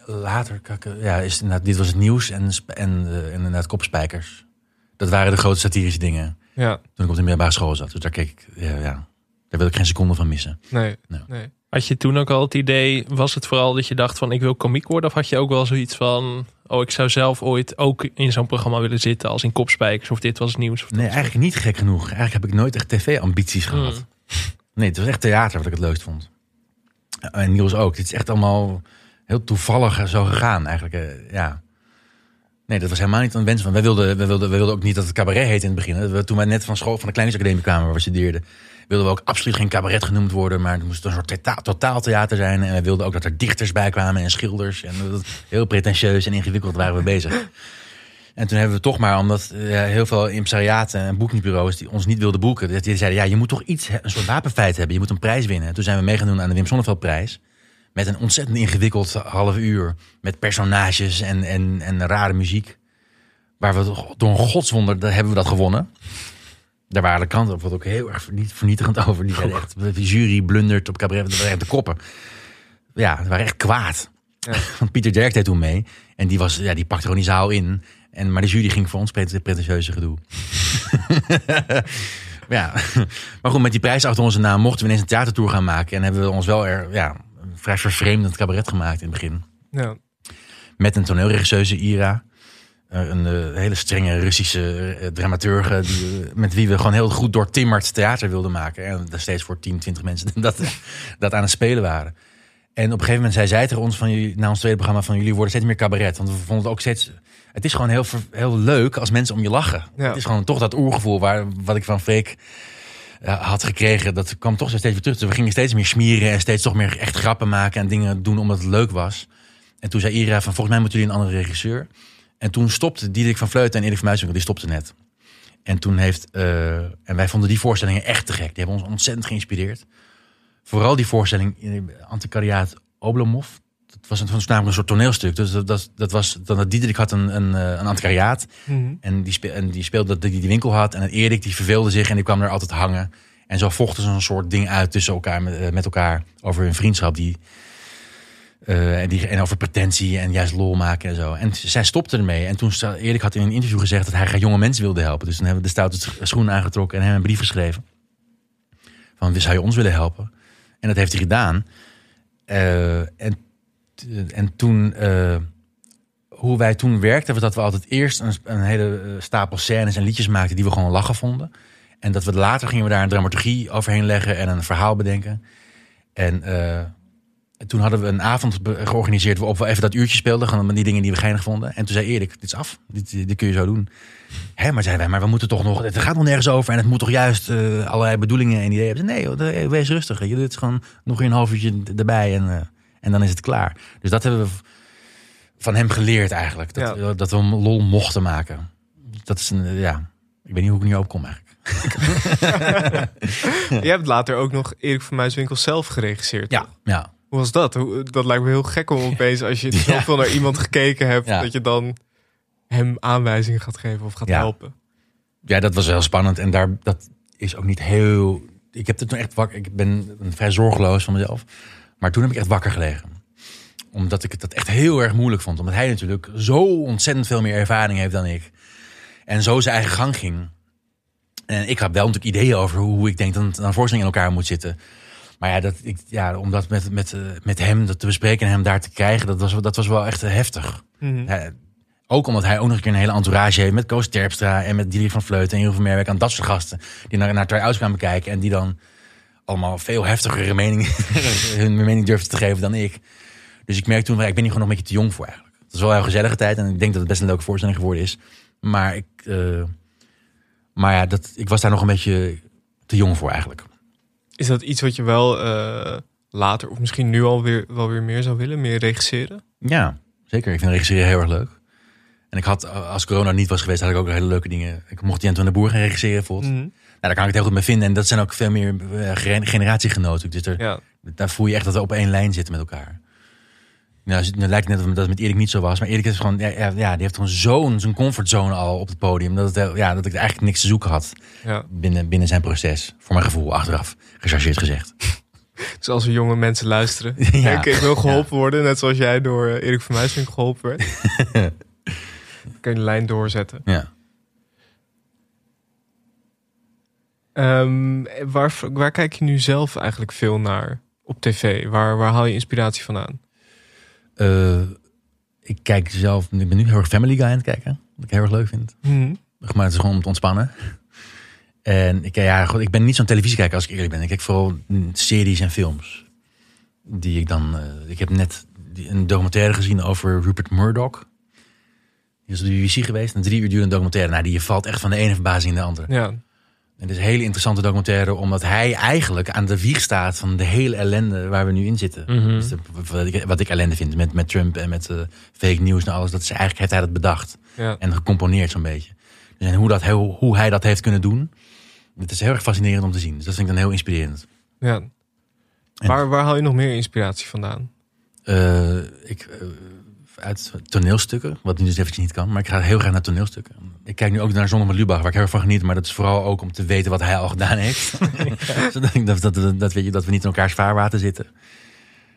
later, ja, is inderdaad, dit was het nieuws en, en, en inderdaad kopspijkers. Dat waren de grote satirische dingen. Ja. Toen ik op de middelbare school zat. Dus daar keek ik, ja, ja, wil ik geen seconde van missen. Nee. Nou. nee. Had je toen ook al het idee, was het vooral dat je dacht van ik wil komiek worden? Of had je ook wel zoiets van, oh ik zou zelf ooit ook in zo'n programma willen zitten als in Kopspijkers of dit was het nieuws? Of Nee, eigenlijk niet gek genoeg. Eigenlijk heb ik nooit echt tv-ambities gehad. Mm. Nee, het was echt theater wat ik het leukst vond. En Niels ook. Het is echt allemaal heel toevallig zo gegaan eigenlijk. eh, ja. Nee, dat was helemaal niet een wens van. Wij wilden, wij wilden, wij wilden ook niet dat het cabaret heette in het begin. We- Toen wij net van school, van de Kleinkunstacademie kwamen waar we studeerden, wilden we ook absoluut geen cabaret genoemd worden. Maar het moest een soort totaal, totaaltheater zijn. En we wilden ook dat er dichters bij kwamen en schilders. En dat, heel pretentieus en ingewikkeld waren we bezig. En toen hebben we toch maar, omdat eh, heel veel impresariaten en boekingsbureaus die ons niet wilden boeken, die zeiden, ja, je moet toch iets, een soort wapenfeit hebben. Je moet een prijs winnen. En toen zijn we meegenomen aan de Wim Sonneveldprijs. Met een ontzettend ingewikkeld half uur. Met personages en, en, en rare muziek. Waar we door een godswonder daar hebben we dat gewonnen. Daar waren de kranten op wat ook heel erg verniet- vernietigend over. Die zeiden echt, de jury blundert op cabaret. Dat waren echt de koppen. Ja, die waren echt kwaad. Want Pieter Derk deed toen mee. En die, was, ja, die pakte gewoon die zaal in. En, maar de jury ging voor ons pret- pretentieuze gedoe. ja, maar goed, met die prijs achter onze naam mochten we ineens een theatertour gaan maken. En hebben we ons wel er, ja, vrij vervreemdend cabaret gemaakt in het begin. Ja. Met een toneelregisseuse, Ira. Eh, Een eh, hele strenge Russische eh, dramaturge. Die, met wie we gewoon heel goed doortimmerd theater wilden maken. En daar steeds voor 10, 20 mensen dat, dat aan het spelen waren. En op een gegeven moment zei zij tegen ons van jullie, na ons tweede programma van jullie worden steeds meer cabaret. Want we vonden het ook steeds. Het is gewoon heel, heel leuk als mensen om je lachen. Ja. Het is gewoon toch dat oergevoel waar, wat ik van Freek eh, had gekregen. Dat kwam toch steeds weer terug. Dus we gingen steeds meer smieren en steeds toch meer echt grappen maken en dingen doen omdat het leuk was. En toen zei Ira van volgens mij moeten jullie een andere regisseur. En toen stopte Diederik van Vleuten en Erik van die stopte net. En toen heeft, eh, en wij vonden die voorstellingen echt te gek. Die hebben ons ontzettend geïnspireerd. Vooral die voorstelling in Antikariaat Oblomov. Was, dat was namelijk een soort toneelstuk. Dus dat, dat, dat was, dan had Diederik had een, een, eh, een. Mhm. En die, speel, en die speelde dat hij die winkel had. En Erik die verveelde zich en die kwam er altijd hangen. En zo vochten ze een soort ding uit tussen elkaar met, eh, met elkaar over hun vriendschap. Die, eh, en, die, en over pretentie en juist lol maken en zo. En zij stopte ermee. En toen Erik had in een interview gezegd dat hij graag jonge mensen wilde helpen. Dus toen hebben we de stoute sch- schoenen aangetrokken en hem een brief geschreven. Van, zou je ons willen helpen? En dat heeft hij gedaan. Eh, en, en toen, eh, hoe wij toen werkten, was dat we altijd eerst een, een hele eh, stapel scènes en liedjes maakten die we gewoon lachen vonden. En dat we later gingen we daar een dramaturgie overheen leggen en een verhaal bedenken. En eh, toen hadden we een avond georganiseerd waarop we even dat uurtje speelden. Gewoon die dingen die we geinig vonden. En toen zei Erik, dit is af. Dit, dit kun je zo doen. Hè, maar zeiden wij, maar we moeten toch nog... Het gaat nog nergens over. En het moet toch juist eh, allerlei bedoelingen en ideeën hebben. Nee, wees rustig. Doet het gewoon nog een half uurtje erbij. En, eh, en dan is het klaar. Dus dat hebben we van hem geleerd eigenlijk. Dat, Ja. dat we hem lol mochten maken. Dat is een, ja... Ik weet niet hoe ik nu opkom eigenlijk. Je hebt later ook nog Erik van Muiswinkel zelf geregisseerd. Ja, toch? ja. Hoe was dat? Dat lijkt me heel gek om opeens, als je Ja. zoveel naar iemand gekeken hebt, Ja. dat je dan hem aanwijzingen gaat geven of gaat Ja. helpen. Ja, dat was heel spannend. En daar, dat is ook niet heel... Ik heb het toen echt wakker... Ik ben vrij zorgeloos van mezelf. Maar toen heb ik echt wakker gelegen. Omdat ik het dat echt heel erg moeilijk vond. Omdat hij natuurlijk zo ontzettend veel meer ervaring heeft dan ik. En zo zijn eigen gang ging. En ik had wel natuurlijk ideeën over hoe ik denk dat een voorstelling in elkaar moet zitten. Maar ja, dat, ik, ja om dat met, met, eh, met hem dat te bespreken en hem daar te krijgen, dat was, dat was wel echt eh, heftig. Mhm. Ja, ook omdat hij ook nog een keer een hele entourage heeft met Koos Terpstra en met Diederik van Vleuten en heel veel Merwerk aan dat soort gasten. Die naar, naar try-outs gaan bekijken en die dan allemaal veel heftigere meningen, hun mening durfden te geven dan ik. Dus ik merk toen, ik ben hier gewoon nog een beetje te jong voor eigenlijk. Het is wel een gezellige tijd en ik denk dat het best een leuke voorstelling geworden is. Maar ik, eh, maar ja, dat, ik was daar nog een beetje te jong voor eigenlijk. Is dat iets wat je wel eh, later, of misschien nu alweer wel weer meer zou willen? Meer regisseren? Ja, zeker. Ik vind regisseren heel erg leuk. En ik had, als corona niet was geweest, had ik ook hele leuke dingen. Ik mocht Jent van de Boer gaan regisseren bijvoorbeeld. Mhm. Daar kan ik het heel goed mee vinden. En dat zijn ook veel meer eh, gener- generatiegenoten. Dus er, Ja. daar voel je echt dat we op één lijn zitten met elkaar. Nou, het lijkt net dat het met Erik niet zo was. Maar Erik is gewoon, ja, die heeft gewoon zo'n zo'n comfortzone al op het podium. Dat, het, ja, dat ik eigenlijk niks te zoeken had Ja. binnen, binnen zijn proces. Voor mijn gevoel, achteraf. Gechargeerd gezegd. Dus als er jonge mensen luisteren. Ja. Ik wil geholpen worden, net zoals jij door Erik van Muiswinck geholpen werd. Dan kan je de lijn doorzetten. Ja. Ehm, waar, waar kijk je nu zelf eigenlijk veel naar op tv? Waar, waar haal je inspiratie vandaan? Eh, ik kijk zelf, ik ben nu heel erg Family Guy aan het kijken. Wat ik heel erg leuk vind. Mhm. Maar het is gewoon om te ontspannen. En ik, ja, goed, ik ben niet zo'n televisiekijker als ik eerlijk ben. Ik kijk vooral series en films. Die ik dan... eh, ik heb net een documentaire gezien over Rupert Murdoch. Die is op de BBC geweest. Een drie uur durende documentaire. Nou, die valt echt van de ene verbazing in de andere. Ja. Het is een hele interessante documentaire, omdat hij eigenlijk aan de wieg staat van de hele ellende waar we nu in zitten. Mhm. Dus de- wat, ik, wat ik ellende vind met, met Trump en met eh, fake news en alles, dat is eigenlijk heeft hij dat bedacht Ja. en gecomponeerd zo'n beetje. Dus en hoe, dat, hoe, hoe hij dat heeft kunnen doen, het is heel erg fascinerend om te zien. Dus dat vind ik dan heel inspirerend. ja. Waar, waar haal je nog meer inspiratie vandaan? Eh, ik, eh, uit toneelstukken, wat nu dus eventjes niet kan, maar ik ga heel graag naar toneelstukken. Ik kijk nu ook naar met Lubach, waar ik heel erg van geniet, maar dat is vooral ook om te weten wat hij al gedaan heeft. Zodat ik- dat, dat, dat, weet je, dat we niet in elkaars vaarwater zitten.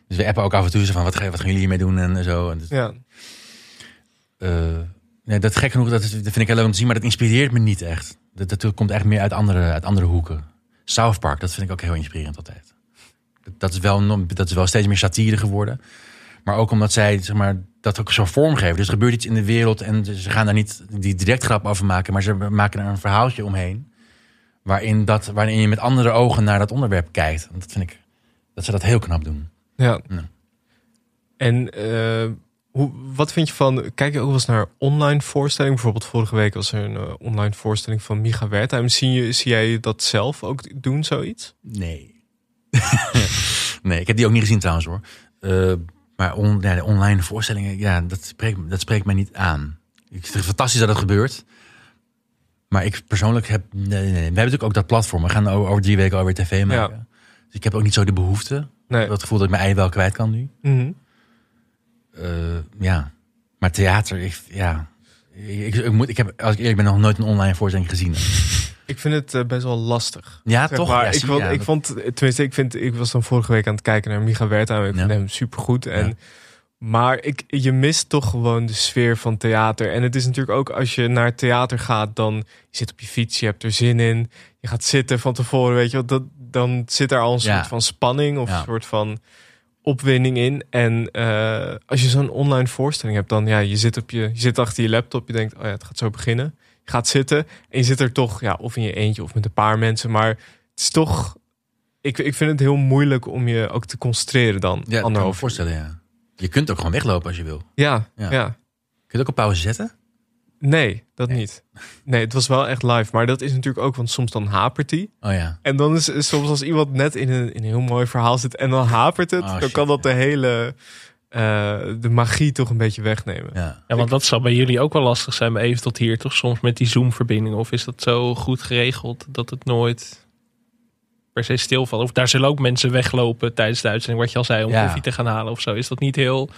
Dus we appen ook af en toe zo van, wat, wat gaan jullie hiermee doen en zo. En dus, Ja. eh, nee, dat gek genoeg, dat, is, dat vind ik heel leuk om te zien, maar dat inspireert me niet echt. Dat, dat komt echt meer uit andere, uit andere hoeken. South Park, dat vind ik ook heel inspirerend altijd. Dat, dat, is wel, dat is wel steeds meer satire geworden. Maar ook omdat zij zeg maar, dat ook zo vormgeven. Dus er gebeurt iets in de wereld en ze gaan daar niet die direct grap over maken, maar ze maken er een verhaaltje omheen. Waarin, dat, waarin je met andere ogen naar dat onderwerp kijkt. En dat vind ik dat ze dat heel knap doen. Ja. Ja. En eh, hoe, wat vind je van, kijk je ook wel eens naar online voorstellingen? Bijvoorbeeld vorige week was er een eh, online voorstelling van Micha Wertheim. Zie, je, zie jij dat zelf ook doen, zoiets? Nee. nee, ik heb die ook niet gezien trouwens hoor. Eh, maar on, ja, de online voorstellingen, ja, dat spreekt, dat spreekt mij niet aan. Ik vind het fantastisch dat het gebeurt. Maar ik persoonlijk heb... Nee, nee, nee. We hebben natuurlijk ook dat platform. We gaan over, over drie weken alweer tv maken. Dus ik heb ook niet zo de behoefte. Nee. Dat gevoel dat ik mijn ei wel kwijt kan nu. Mhm. Eh, ja. Maar theater, ik, ja... Ik, ik, moet, ik heb, als ik eerlijk ben, nog nooit een online voorstelling gezien. Ik vind het eh, best wel lastig. Ja, Zeg toch? maar, Ja, ik, vond, ja, ik vond, tenminste, ik, vind, ik was dan vorige week aan het kijken naar Micha Wertheim. Ik vind hem supergoed. En. Maar ik, je mist toch gewoon de sfeer van theater. En het is natuurlijk ook als je naar theater gaat, dan je zit op je fiets, je hebt er zin in. Je gaat zitten van tevoren, weet je wel. Dat, dan zit daar al een soort van spanning of een soort van opwinding in. En eh, als je zo'n online voorstelling hebt, dan ja, je zit, op je, je zit achter je laptop. Je denkt, oh ja, het gaat zo beginnen. Gaat zitten en je zit er toch, ja, of in je eentje of met een paar mensen. Maar het is toch, ik, ik vind het heel moeilijk om je ook te concentreren dan. Ja, dat kan me voorstellen, ja. Je kunt ook gewoon weglopen als je wil. Ja, Ja. ja. Kun je het ook op pauze zetten? Nee, dat Nee. niet. Nee, het was wel echt live. Maar dat is natuurlijk ook, want soms dan hapert die. Oh ja. En dan is is soms als iemand net in een, in een heel mooi verhaal zit en dan hapert het, Oh, dan shit, kan dat ja. de hele eh, de magie toch een beetje wegnemen. ja. Ja, want dat zal bij jullie ook wel lastig zijn, bij even tot hier, toch soms met die Zoom-verbinding? Of is dat zo goed geregeld dat het nooit per se stilvalt? Of daar zullen ook mensen weglopen tijdens de uitzending, wat je al zei, om Ja. koffie te gaan halen of zo. Is dat niet heel,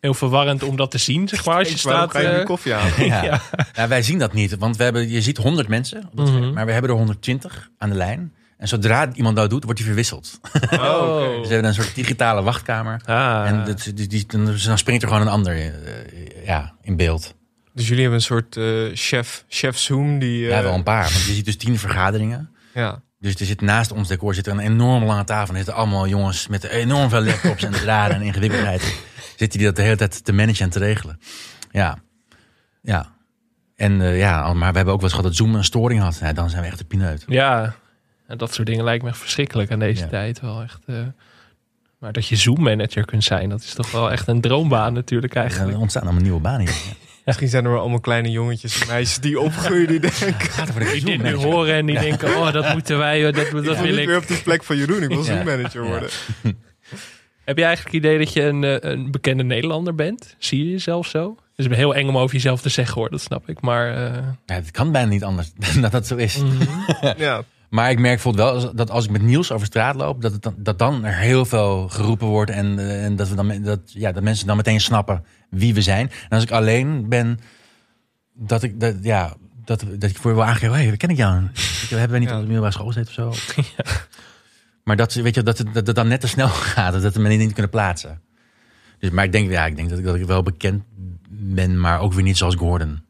heel verwarrend om dat te zien, zeg maar, als je staat... ga je nu eh, koffie halen? Ja. Ja. Ja, wij zien dat niet, want we hebben, je ziet 100 mensen, op het Mhm. scherm, maar we hebben er 120 aan de lijn. En zodra iemand dat doet, wordt hij verwisseld. Oh, Dus we hebben een soort digitale wachtkamer. Ah. En dat, die, die, dan, dus dan springt er gewoon een ander eh, ja, in beeld. Dus jullie hebben een soort eh, chef, chef Zoom die... eh, Ja, wel een paar. Want je ziet dus tien vergaderingen. ja. Dus er zit naast ons decor zit er een enorm lange tafel. En er zitten allemaal jongens met enorm veel laptops en draden en ingewikkeldheid. Zitten die dat de hele tijd te managen en te regelen. Ja. Ja. En eh, ja, maar we hebben ook wel eens gehad dat Zoom een storing had. Ja, dan zijn we echt de pineut. Ja, en dat soort dingen lijkt me echt verschrikkelijk aan deze Ja. tijd wel echt. eh. Maar dat je Zoom manager kunt zijn, dat is toch wel echt een droombaan natuurlijk Ja, eigenlijk. er ontstaan allemaal nieuwe banen hier. Misschien zijn er wel allemaal kleine jongetjes en meisjes die opgroeien die denken... Gaat er voor de Die dit nu horen en die denken, oh dat moeten wij, dat, dat Ik wil niet ik. weer op de plek van Jeroen, ik wil Ja. Zoom-manager worden. Heb je eigenlijk het idee dat je een, eh, een bekende Nederlander bent? Zie je jezelf zo? Het is heel eng om over jezelf te zeggen hoor, dat snap ik. Maar eh, Ja, het kan bijna niet anders dat dat zo is. Ja, Maar ik merk bijvoorbeeld wel dat als ik met Niels over straat loop, dat, het dan, dat dan er heel veel geroepen wordt. En, eh, en dat, we dan, dat, ja, dat mensen dan meteen snappen wie we zijn. En als ik alleen ben, dat ik, dat, ja, dat, dat ik voor je wil aangeven, hé, hey, ken ik jou? Je, Hebben we niet Ja. op de middelbare school gezeten of zo? Maar dat, weet je, dat, het, dat het dan net te snel gaat, dat we me niet kunnen plaatsen. Dus, maar ik denk, ja, ik denk dat ik, dat ik wel bekend ben, maar ook weer niet zoals Gordon.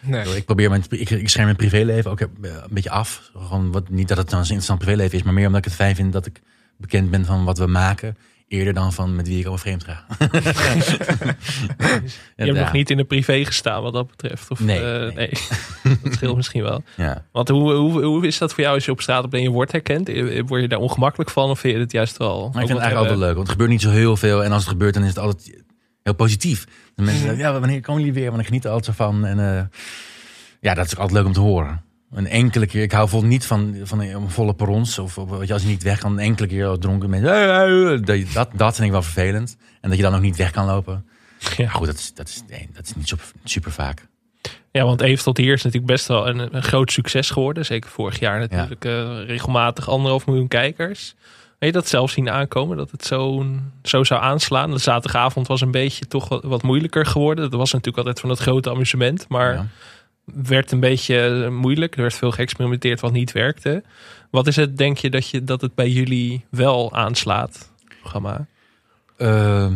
Nee. Ik probeer mijn, ik, ik scherm mijn privéleven ook eh, een beetje af. Gewoon wat, niet dat het dan een interessant privéleven is, maar meer omdat ik het fijn vind dat ik bekend ben van wat we maken. Eerder dan van met wie ik allemaal vreemd ga. je hebt nog niet in de privé gestaan wat dat betreft. Of, Nee, eh, nee. dat scheelt misschien wel. Ja. Want hoe, hoe, hoe is dat voor jou als je op straat bent en je wordt herkend? Eh, Word je daar ongemakkelijk van of vind je het juist wel? Maar ik vind het eigenlijk altijd leuk, want het gebeurt niet zo heel veel. En als het gebeurt, dan is het altijd heel positief. De mensen zeggen, ja, wanneer komen jullie weer? Want ik geniet er altijd van. En eh, ja, dat is ook altijd leuk om te horen. Een enkele keer, ik hou bijvoorbeeld niet van, van een volle perrons. Of, of je, als je niet weg kan, een enkele keer als dronken mensen. Dat, dat, vind ik wel vervelend. En dat je dan ook niet weg kan lopen. Ja. Goed, dat is, dat is, nee, dat is niet super, super vaak. Ja, want even tot hier is natuurlijk best wel een, een groot succes geworden. Zeker vorig jaar natuurlijk eh, regelmatig anderhalf miljoen kijkers. Heb je dat zelf zien aankomen, dat het zo, zo zou aanslaan? De zaterdagavond was een beetje toch wat, wat moeilijker geworden. Dat was natuurlijk altijd van het grote amusement. Maar Ja. werd een beetje eh, moeilijk. Er werd veel geëxperimenteerd wat niet werkte. Wat is het, denk je, dat, je, dat het bij jullie wel aanslaat? Programma. Ehm,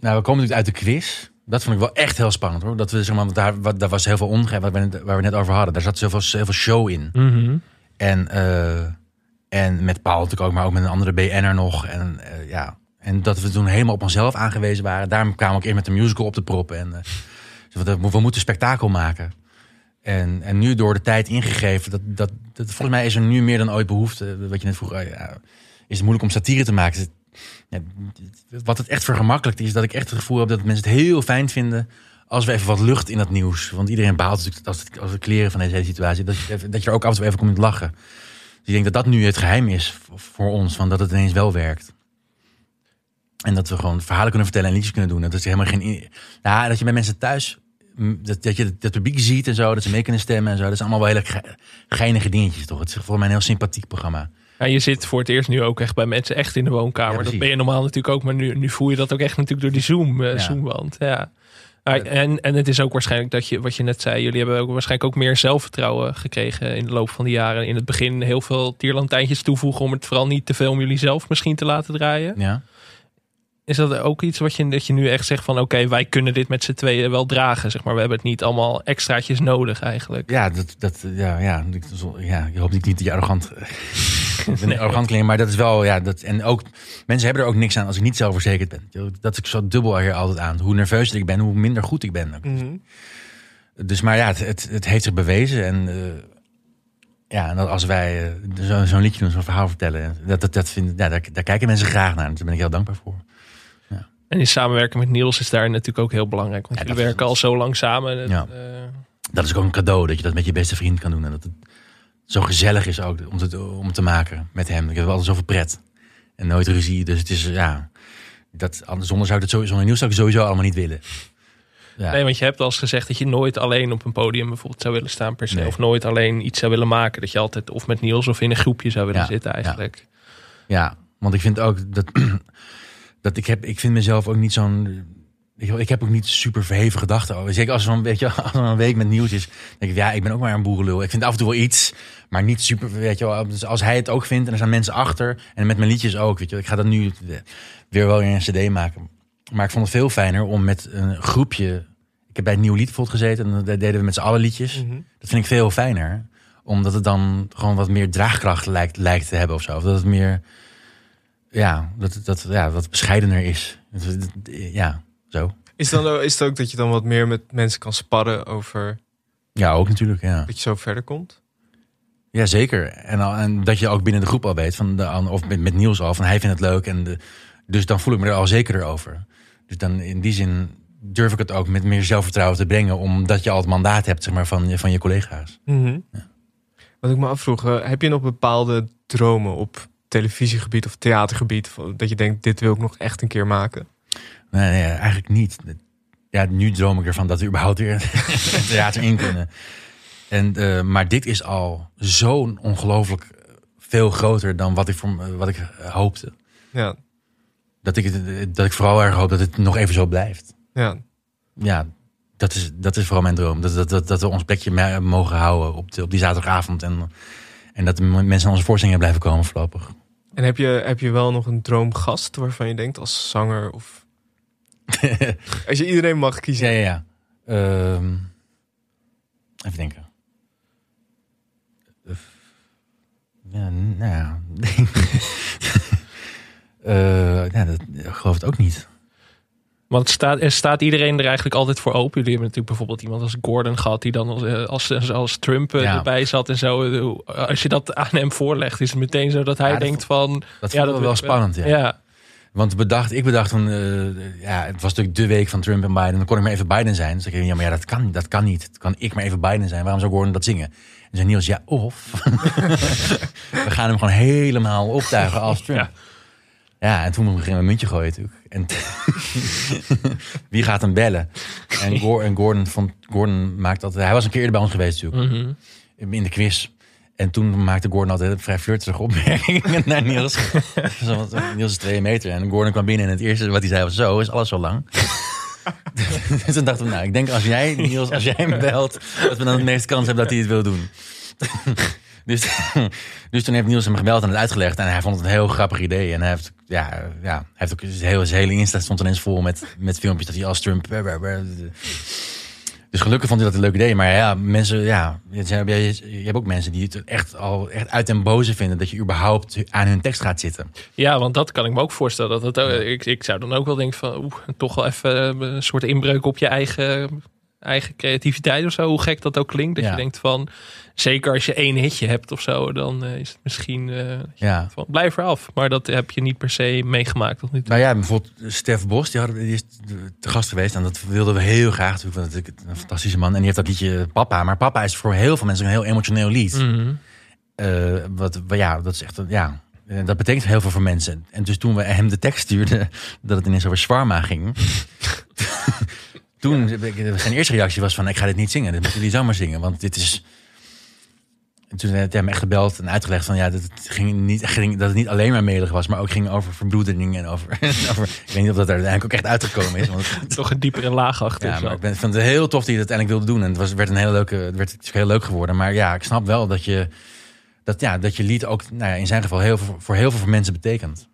nou, we komen natuurlijk uit de quiz. Dat vond ik wel echt heel spannend hoor. Dat we, zeg maar, want daar, wat- daar was heel veel ongeveer waar, we net- waar we net over hadden. Daar zat zoveel, heel veel show in. En, eh, en met Paul natuurlijk ook, maar ook met een andere BN'er nog. En, eh, ja. en dat we toen helemaal op onszelf aangewezen waren. Daarom kwamen we ook eerst met de musical op de prop. En, eh, dus we, we moeten spektakel maken. En, en nu door de tijd ingegeven, dat, dat, dat, volgens mij is er nu meer dan ooit behoefte. Wat je net vroeg, eh, is het moeilijk om satire te maken. Ja, wat het echt vergemakkelijkt is, dat ik echt het gevoel heb dat mensen het heel fijn vinden als we even wat lucht in dat nieuws. Want iedereen baalt natuurlijk als, als we kleren van deze hele situatie. Dat je, dat je er ook af en toe even komt lachen. Dus ik denk dat dat nu het geheim is voor ons, van dat het ineens wel werkt. En dat we gewoon verhalen kunnen vertellen en liedjes kunnen doen. Dat is helemaal geen. Ja, dat je bij mensen thuis. Dat, dat je het publiek ziet en zo, dat ze mee kunnen stemmen en zo. Dat is allemaal wel hele ge- geinige dingetjes, toch? Het is volgens mij een heel sympathiek programma. Ja, je zit voor het eerst nu ook echt bij mensen echt in de woonkamer. Ja, dat ben je normaal natuurlijk ook, maar nu, nu voel je dat ook echt natuurlijk door die Zoom, Ja. Zoomwand. Ja. En, en het is ook waarschijnlijk dat je, wat je net zei, jullie hebben ook waarschijnlijk ook meer zelfvertrouwen gekregen in de loop van de jaren. In het begin heel veel tierlantijntjes toevoegen om het vooral niet te veel om jullie zelf misschien te laten draaien. Ja. Is dat ook iets wat je, dat je nu echt zegt van oké, wij kunnen dit met z'n tweeën wel dragen, zeg maar. We hebben het niet allemaal extraatjes nodig eigenlijk. Ja, dat, dat, ja, ja, ik- ja, je hoopt niet dat je arrogant, niet arrogant maar dat is wel, ja, dat, en ook, mensen hebben er ook niks aan als ik niet zelfverzekerd ben. Dat ik zo dubbel hier altijd aan. Hoe nerveuzer ik ben, hoe minder goed ik ben. Dus, maar ja, het, het, het heeft zich bewezen en, eh, ja, en dat als wij eh, zo- zo'n liedje doen, zo'n verhaal vertellen, dat, dat, dat vind, ja, daar, daar kijken mensen graag naar. Dus daar ben ik heel dankbaar voor. En in samenwerking met Niels is daar natuurlijk ook heel belangrijk. Want Ja, jullie dat- werken al zo lang samen. Het, Ja. eh, Dat is ook een cadeau, dat je dat met je beste vriend kan doen. En dat het zo gezellig is ook om te, om te maken met hem. Ik heb altijd zoveel pret. En nooit ruzie. Dus het is, ja... Dat, zonder zou ik dat sowieso, zonder nieuws zou ik sowieso allemaal niet willen. Ja. Nee, want je hebt al eens gezegd dat je nooit alleen op een podium bijvoorbeeld zou willen staan per se. Nee. Of nooit alleen iets zou willen maken. Dat je altijd of met Niels of in een groepje zou willen Ja, zitten eigenlijk. Ja, want ik vind ook dat... dat ik, heb, ik vind mezelf ook niet zo'n... Ik, ik heb ook niet super verheven gedachten over. Zeker als zo'n beetje als een week met nieuws is. denk ik, ja, ik ben ook maar een boerenlul. Ik vind af en toe wel iets, maar niet super. Weet je wel, dus als hij het ook vindt en er zijn mensen achter. En met mijn liedjes ook. Weet je, wel, ik ga dat nu weer wel in een CD maken. Maar ik vond het veel fijner om met een groepje. Ik heb bij het nieuw lied gezeten. En daar deden we met z'n allen liedjes. Dat vind ik veel fijner. Omdat het dan gewoon wat meer draagkracht lijkt, lijkt te hebben of zo. Of dat het meer. Ja, dat, dat ja, wat bescheidener is. Ja, zo. Is, dan, is het ook dat je dan wat meer met mensen kan sparren over Ja, ook natuurlijk. Ja. dat je zo verder komt? Ja, zeker. En, al, en dat je ook binnen de groep al weet, van de, of met, met Niels al, van hij vindt het leuk. En de, dus dan voel ik me er al zekerder over. Dus dan in die zin durf ik het ook met meer zelfvertrouwen te brengen, omdat je al het mandaat hebt zeg maar, van, je- van je collega's. Mhm. Wat ik me afvroeg, eh, heb je nog bepaalde dromen op televisiegebied of theatergebied? Dat je denkt, dit wil ik nog echt een keer maken? Nee, nee, eigenlijk niet. Ja, nu droom ik ervan dat we überhaupt weer het theater in kunnen. En, eh, maar dit is al zo'n ongelooflijk veel groter dan wat ik, voor, wat ik eh, hoopte. Ja. Dat ik, dat ik vooral erg hoop dat het nog even zo blijft. Ja. Ja, dat is, dat is vooral mijn droom. Dat, dat, dat, dat we ons plekje mogen houden op, de, op die zaterdagavond. En, en dat de mensen naar onze voorstellingen blijven komen voorlopig. En heb je, heb je wel nog een droomgast waarvan je denkt als zanger of... als je iedereen mag kiezen. Ja, ja, ja. Ehm, even denken. Ja, nou ja. Eh, ja, dat, ik geloof het ook niet. Want staat, er staat iedereen er eigenlijk altijd voor open? Jullie hebben natuurlijk bijvoorbeeld iemand als Gordon gehad... die dan als, eh, als, als Trump eh, Ja. erbij zat en zo. Als je dat aan hem voorlegt, is het meteen zo dat hij Ja, dat denkt van... Dat ja, ik wel ik spannend, ja. ja. Want bedacht, ik bedacht toen, eh, ja, het was natuurlijk de week van Trump en Biden. Dan kon ik maar even Biden zijn. Dus ik dacht, ja, maar ja, dat kan, dat kan niet. Kan ik maar even Biden zijn. Waarom zou Gordon dat zingen? En zei Niels, ja, of. we gaan hem gewoon helemaal optuigen als Trump. Ja. en toen gingen we een muntje gooien natuurlijk. En wie gaat hem bellen? En, Gor- en Gordon, vond, Gordon maakt altijd... Hij was een keer eerder bij ons geweest natuurlijk. Mhm. In de quiz. En toen maakte Gordon altijd vrij flirterige opmerkingen naar Niels. Zo, want Niels is twee meter. En Gordon kwam binnen en het eerste wat hij zei was... Zo, is alles zo lang? dus toen dachten we, nou, ik denk als jij, Niels, als jij hem belt... dat we dan de meeste kans hebben dat hij het wil doen. dus, dus toen heeft Niels hem gebeld en het uitgelegd. En hij vond het een heel grappig idee. En hij heeft, ja, ja, hij heeft ook zijn hele, zijn hele Insta stond ineens vol met, met filmpjes dat hij als Trump... Dus gelukkig vond hij dat een leuk idee. Maar ja, mensen, ja, je, hebt ook mensen die het echt al echt uit den boze vinden dat je überhaupt aan hun tekst gaat zitten. Ja, want dat kan ik me ook voorstellen. Dat het, ik, ik zou dan ook wel denken van... Oeh, toch wel even eh, een soort inbreuk op je eigen, eigen creativiteit of zo. Hoe gek dat ook klinkt. Dat Ja. je denkt van... Zeker als je één hitje hebt of zo... dan eh, is het misschien... eh, Ja. van, blijf eraf. Maar dat heb je niet per se meegemaakt tot nu toe. Nou ja, bijvoorbeeld Stef Bos, die, hadden, die is te gast geweest. En dat wilden we heel graag. natuurlijk, Want een fantastische man. En die heeft dat liedje Papa. Maar Papa is voor heel veel mensen een heel emotioneel lied. Mhm. Eh, wat, wat- ja, dat is echt, ja, dat betekent heel veel voor mensen. En dus toen we hem de tekst stuurden, dat het ineens over Swarma ging. toen, zijn eerste reactie was van, ik ga dit niet zingen. Dit moeten jullie zomaar zingen, want dit is... En toen heeft hij hem echt gebeld en uitgelegd van, ja, dat het, ging niet, ging, dat het niet alleen maar melig was, maar ook ging over verbroedering en over, over... Ik weet niet of dat er uiteindelijk ook echt uitgekomen is. Want het- Toch een diepere laag achter. ja, maar ik ben, vond het heel tof dat hij het uiteindelijk wilde doen. En het was, werd een hele leuke, het werd heel leuk geworden. Maar ja, ik snap wel dat je, dat, ja, dat je lied ook nou ja, in zijn geval heel veel, voor heel veel mensen betekent.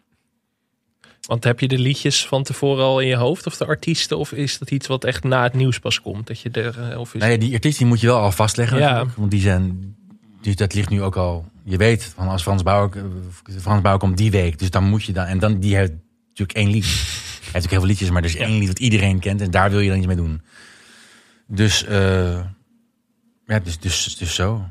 Want heb je de liedjes van tevoren al in je hoofd of de artiesten? Of is dat iets wat echt na het nieuws pas komt? Dat je er, eh, of is ja, die artiest die moet je wel al vastleggen. Ja. Want die zijn, die, dat ligt nu ook al. Je weet van als Frans Bauer, Frans Bauer komt die week. Dus dan moet je dan. En dan die heeft natuurlijk één lied. Hij heeft natuurlijk heel veel liedjes, maar er is één lied wat iedereen kent. En daar wil je dan iets mee doen. Dus, eh, ja, dus, dus, dus zo.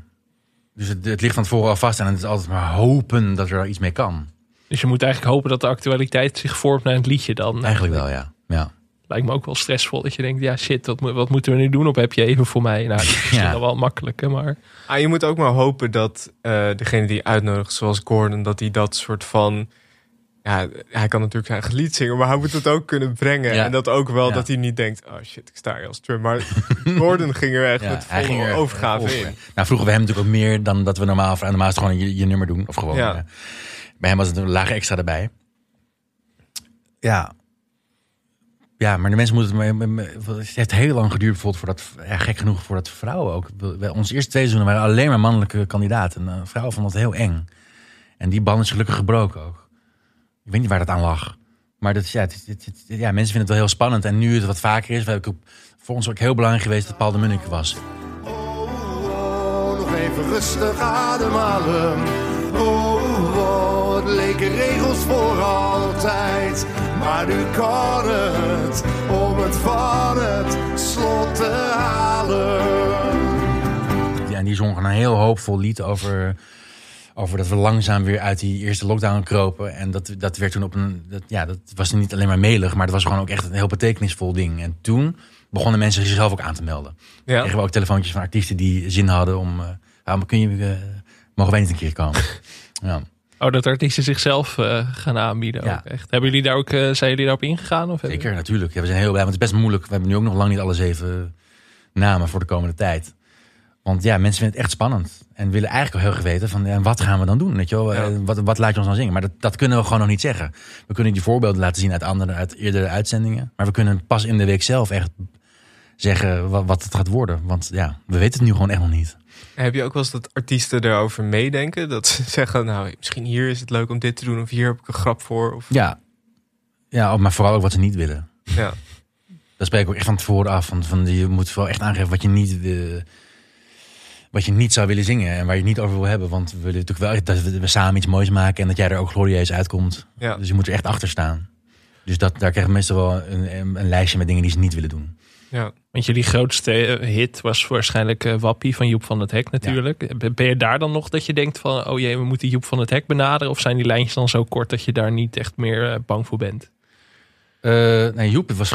Dus het, het ligt van tevoren al vast. En het is altijd maar hopen dat er iets mee kan. Dus je moet eigenlijk hopen dat de actualiteit zich vormt naar het liedje dan. Eigenlijk wel, ja. ja. Lijkt me ook wel stressvol dat je denkt, ja shit, wat, wat moeten we nu doen? Of heb je even voor mij? Nou, dat is misschien Ja. wel makkelijk, hè, maar... Ah, je moet ook maar hopen dat eh, degene die uitnodigt, zoals Gordon, dat hij dat soort van. Ja, hij kan natuurlijk zijn eigen lied zingen, maar hij moet het ook kunnen brengen. Ja. En dat ook wel Ja. dat hij niet denkt: oh shit, ik sta hier als Trump. Maar Gordon ging er echt Ja, met hij volle ging er overgave in. Nou, vroegen we hem natuurlijk ook meer dan dat we normaal... Normaal is het gewoon je, je nummer doen. Of gewoon... Ja. Bij hem was het een lage extra erbij. Ja. Ja, maar de mensen moeten... het Het heeft heel lang geduurd bijvoorbeeld voordat... Ja, gek genoeg voordat vrouwen ook... Bij Onze eerste twee seizoenen waren alleen maar mannelijke kandidaten. En, eh, vrouwen vonden het heel eng. En die band is gelukkig gebroken ook. Ik weet niet waar dat aan lag. Maar dat, is- ja, het, het- het- ja, mensen vinden het wel heel spannend. En nu het wat vaker is... ook- Voor ons ook heel belangrijk geweest dat Paul de Munnik was. Oh, nog even rustig ademhalen. Oh, oh, het leken regels voor altijd. Maar nu kan het om het van het slot te halen. Ja, En die zong een heel hoopvol lied over, over dat we langzaam weer uit die eerste lockdown kropen. En dat, dat werd toen op een. Dat, ja, dat was niet alleen maar melig, maar dat was gewoon ook echt een heel betekenisvol ding. En toen begonnen mensen zichzelf ook aan te melden. Ja. Kregen we ook telefoontjes van artiesten die zin hadden om. eh, maar kun je, eh, mogen wij niet een keer komen? ja. Oh, dat artiesten zichzelf eh, gaan aanbieden Ja. ook echt. Hebben jullie daar ook, eh, zijn jullie daarop ingegaan? Of Zeker, natuurlijk. Ja, we zijn heel blij, want het is best moeilijk. We hebben nu ook nog lang niet alle zeven namen voor de komende tijd. Want ja, mensen vinden het echt spannend. En willen eigenlijk al heel graag weten van, ja, wat gaan we dan doen? Weet je wel? Ja. Eh, Wat, wat laat je ons dan zingen? Maar dat, dat kunnen we gewoon nog niet zeggen. We kunnen die voorbeelden laten zien uit, andere, uit eerdere uitzendingen. Maar we kunnen pas in de week zelf echt zeggen wat, wat het gaat worden. Want ja, we weten het nu gewoon echt nog niet. Heb je ook wel eens dat artiesten erover meedenken? Dat ze zeggen, nou, misschien hier is het leuk om dit te doen. Of hier heb ik een grap voor. Of, Ja, ja maar vooral ook wat ze niet willen. ja. Dat spreek ik ook echt van tevoren af. Van, van, je moet wel echt aangeven wat je niet eh, wat je niet zou willen zingen en waar je het niet over wil hebben. Want we willen natuurlijk wel dat we, samen iets moois maken en dat jij er ook glorieus uitkomt. Ja. Dus je moet er echt achter staan. Dus dat, daar krijgen mensen wel een, een lijstje met dingen die ze niet willen doen. Ja. Want jullie grootste eh, hit was waarschijnlijk eh, Wappie van Joep van het Hek natuurlijk. Ben- Ben je daar dan nog dat je denkt van... oh jee, we moeten Joep van het Hek benaderen? Of zijn die lijntjes dan zo kort dat je daar niet echt meer eh, bang voor bent? Nee, Joep was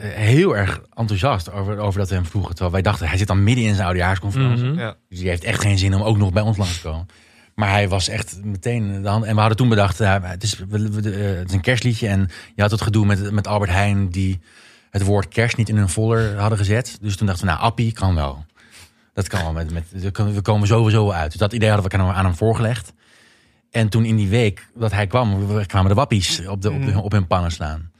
heel erg enthousiast over, over dat we hem vroegen. Terwijl wij dachten, hij zit dan midden in zijn oudejaarsconferentie. Mhm. Ja. Dus die heeft echt geen zin om ook nog bij ons langs te komen. Maar hij was echt meteen de hand. En we hadden toen bedacht, ja, het, is, het is een kerstliedje. En je had het gedoe met, met Albert Heijn die het woord kerst niet in hun folder hadden gezet. Dus toen dachten we, nou, Appie kan wel. Dat kan wel. Met, met, we komen- sowieso uit. Dus dat idee hadden we aan hem- aan hem voorgelegd. En toen in die week dat hij kwam, kwamen de wappies op, de, op, de- op hun pannen staan.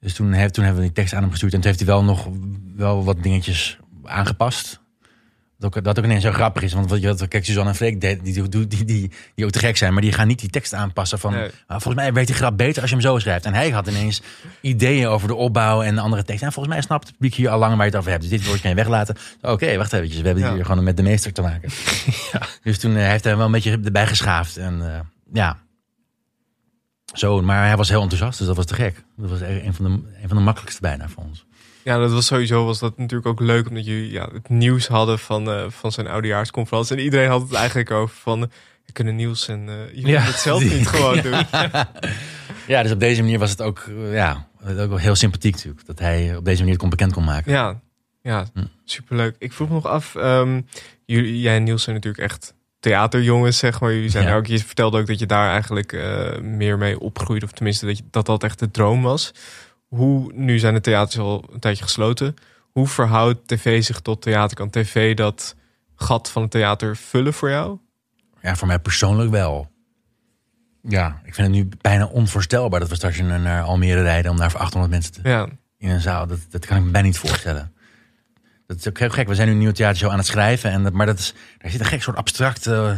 Dus toen, heeft, toen hebben we die tekst aan hem gestuurd. En toen heeft hij wel nog wel wat dingetjes aangepast. Dat ook, dat ook ineens zo grappig is. Want wat kijk, Suzanne en Freek, die, die, die, die, die, die ook te gek zijn. Maar die gaan niet die tekst aanpassen van... "Ah, volgens mij weet die grap beter als je hem zo schrijft. En hij had ineens ideeën over de opbouw en de andere teksten. En volgens mij snapt het publiek hier al lang waar je het over hebt. Dus dit woord kan je weglaten. Oké, wacht eventjes. We hebben hier gewoon met de meester te maken. Dus toen eh, heeft hij wel een beetje erbij geschaafd. En eh, ja... Zo, maar hij was heel enthousiast, dus dat was te gek. Dat was echt een van de, een van de makkelijkste bijna voor ons. Ja, dat was sowieso was dat natuurlijk ook leuk omdat jullie ja, het nieuws hadden van, eh, van zijn oudejaarsconferentie. En iedereen had het eigenlijk over van, we kunnen nieuws en jullie Ja. het zelf niet gewoon doen. Ja, dus op deze manier was het ook, eh, ja, ook wel heel sympathiek natuurlijk. Dat hij op deze manier het kon bekend kon maken. Ja, ja Hm. superleuk. Ik vroeg me nog af, ehm, jullie, jij en Niels zijn natuurlijk echt theaterjongens, zeg maar. Jullie zijn Ja. ook, je vertelde ook dat je daar eigenlijk meer mee opgroeide. Of tenminste, dat, je, dat dat echt de droom was. Hoe, nu zijn de theaters al een tijdje gesloten. Hoe verhoudt tv zich tot theater? Kan tv dat gat van het theater vullen voor jou? Ja, voor mij persoonlijk wel. Ja, ik vind het nu bijna onvoorstelbaar dat we straks naar, naar Almere rijden om daar voor 800 mensen te, Ja, in een zaal. Dat, dat kan ik me bijna niet voorstellen. Dat is ook heel gek. We zijn nu een nieuw theatershow aan het schrijven. En dat, maar dat is, daar zit een gek soort abstract eh,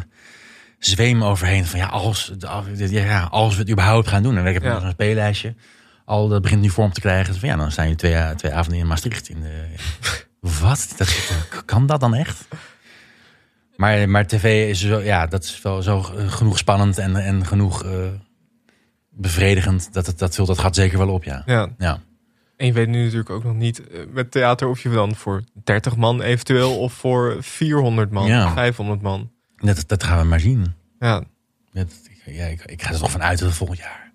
zweem overheen. Van ja als, ja, als we het überhaupt gaan doen. En ik heb Ja. nog zo'n speellijstje. Al dat begint nu vorm te krijgen. Van, ja, dan staan je twee, twee avonden in Maastricht. In de, wat? Dat, kan dat dan echt? Maar, maar tv is zo, ja, dat is wel zo genoeg spannend en, en genoeg eh, bevredigend. Dat, het, dat vult dat gat zeker wel op, ja. ja. ja. En je weet nu natuurlijk ook nog niet eh, met theater of je dan voor 30 man eventueel of voor 400 man, Ja. 500 man. Dat, dat gaan we maar zien. Ja, Dat, ja, ik, ik ga er toch van uit dat het volgend jaar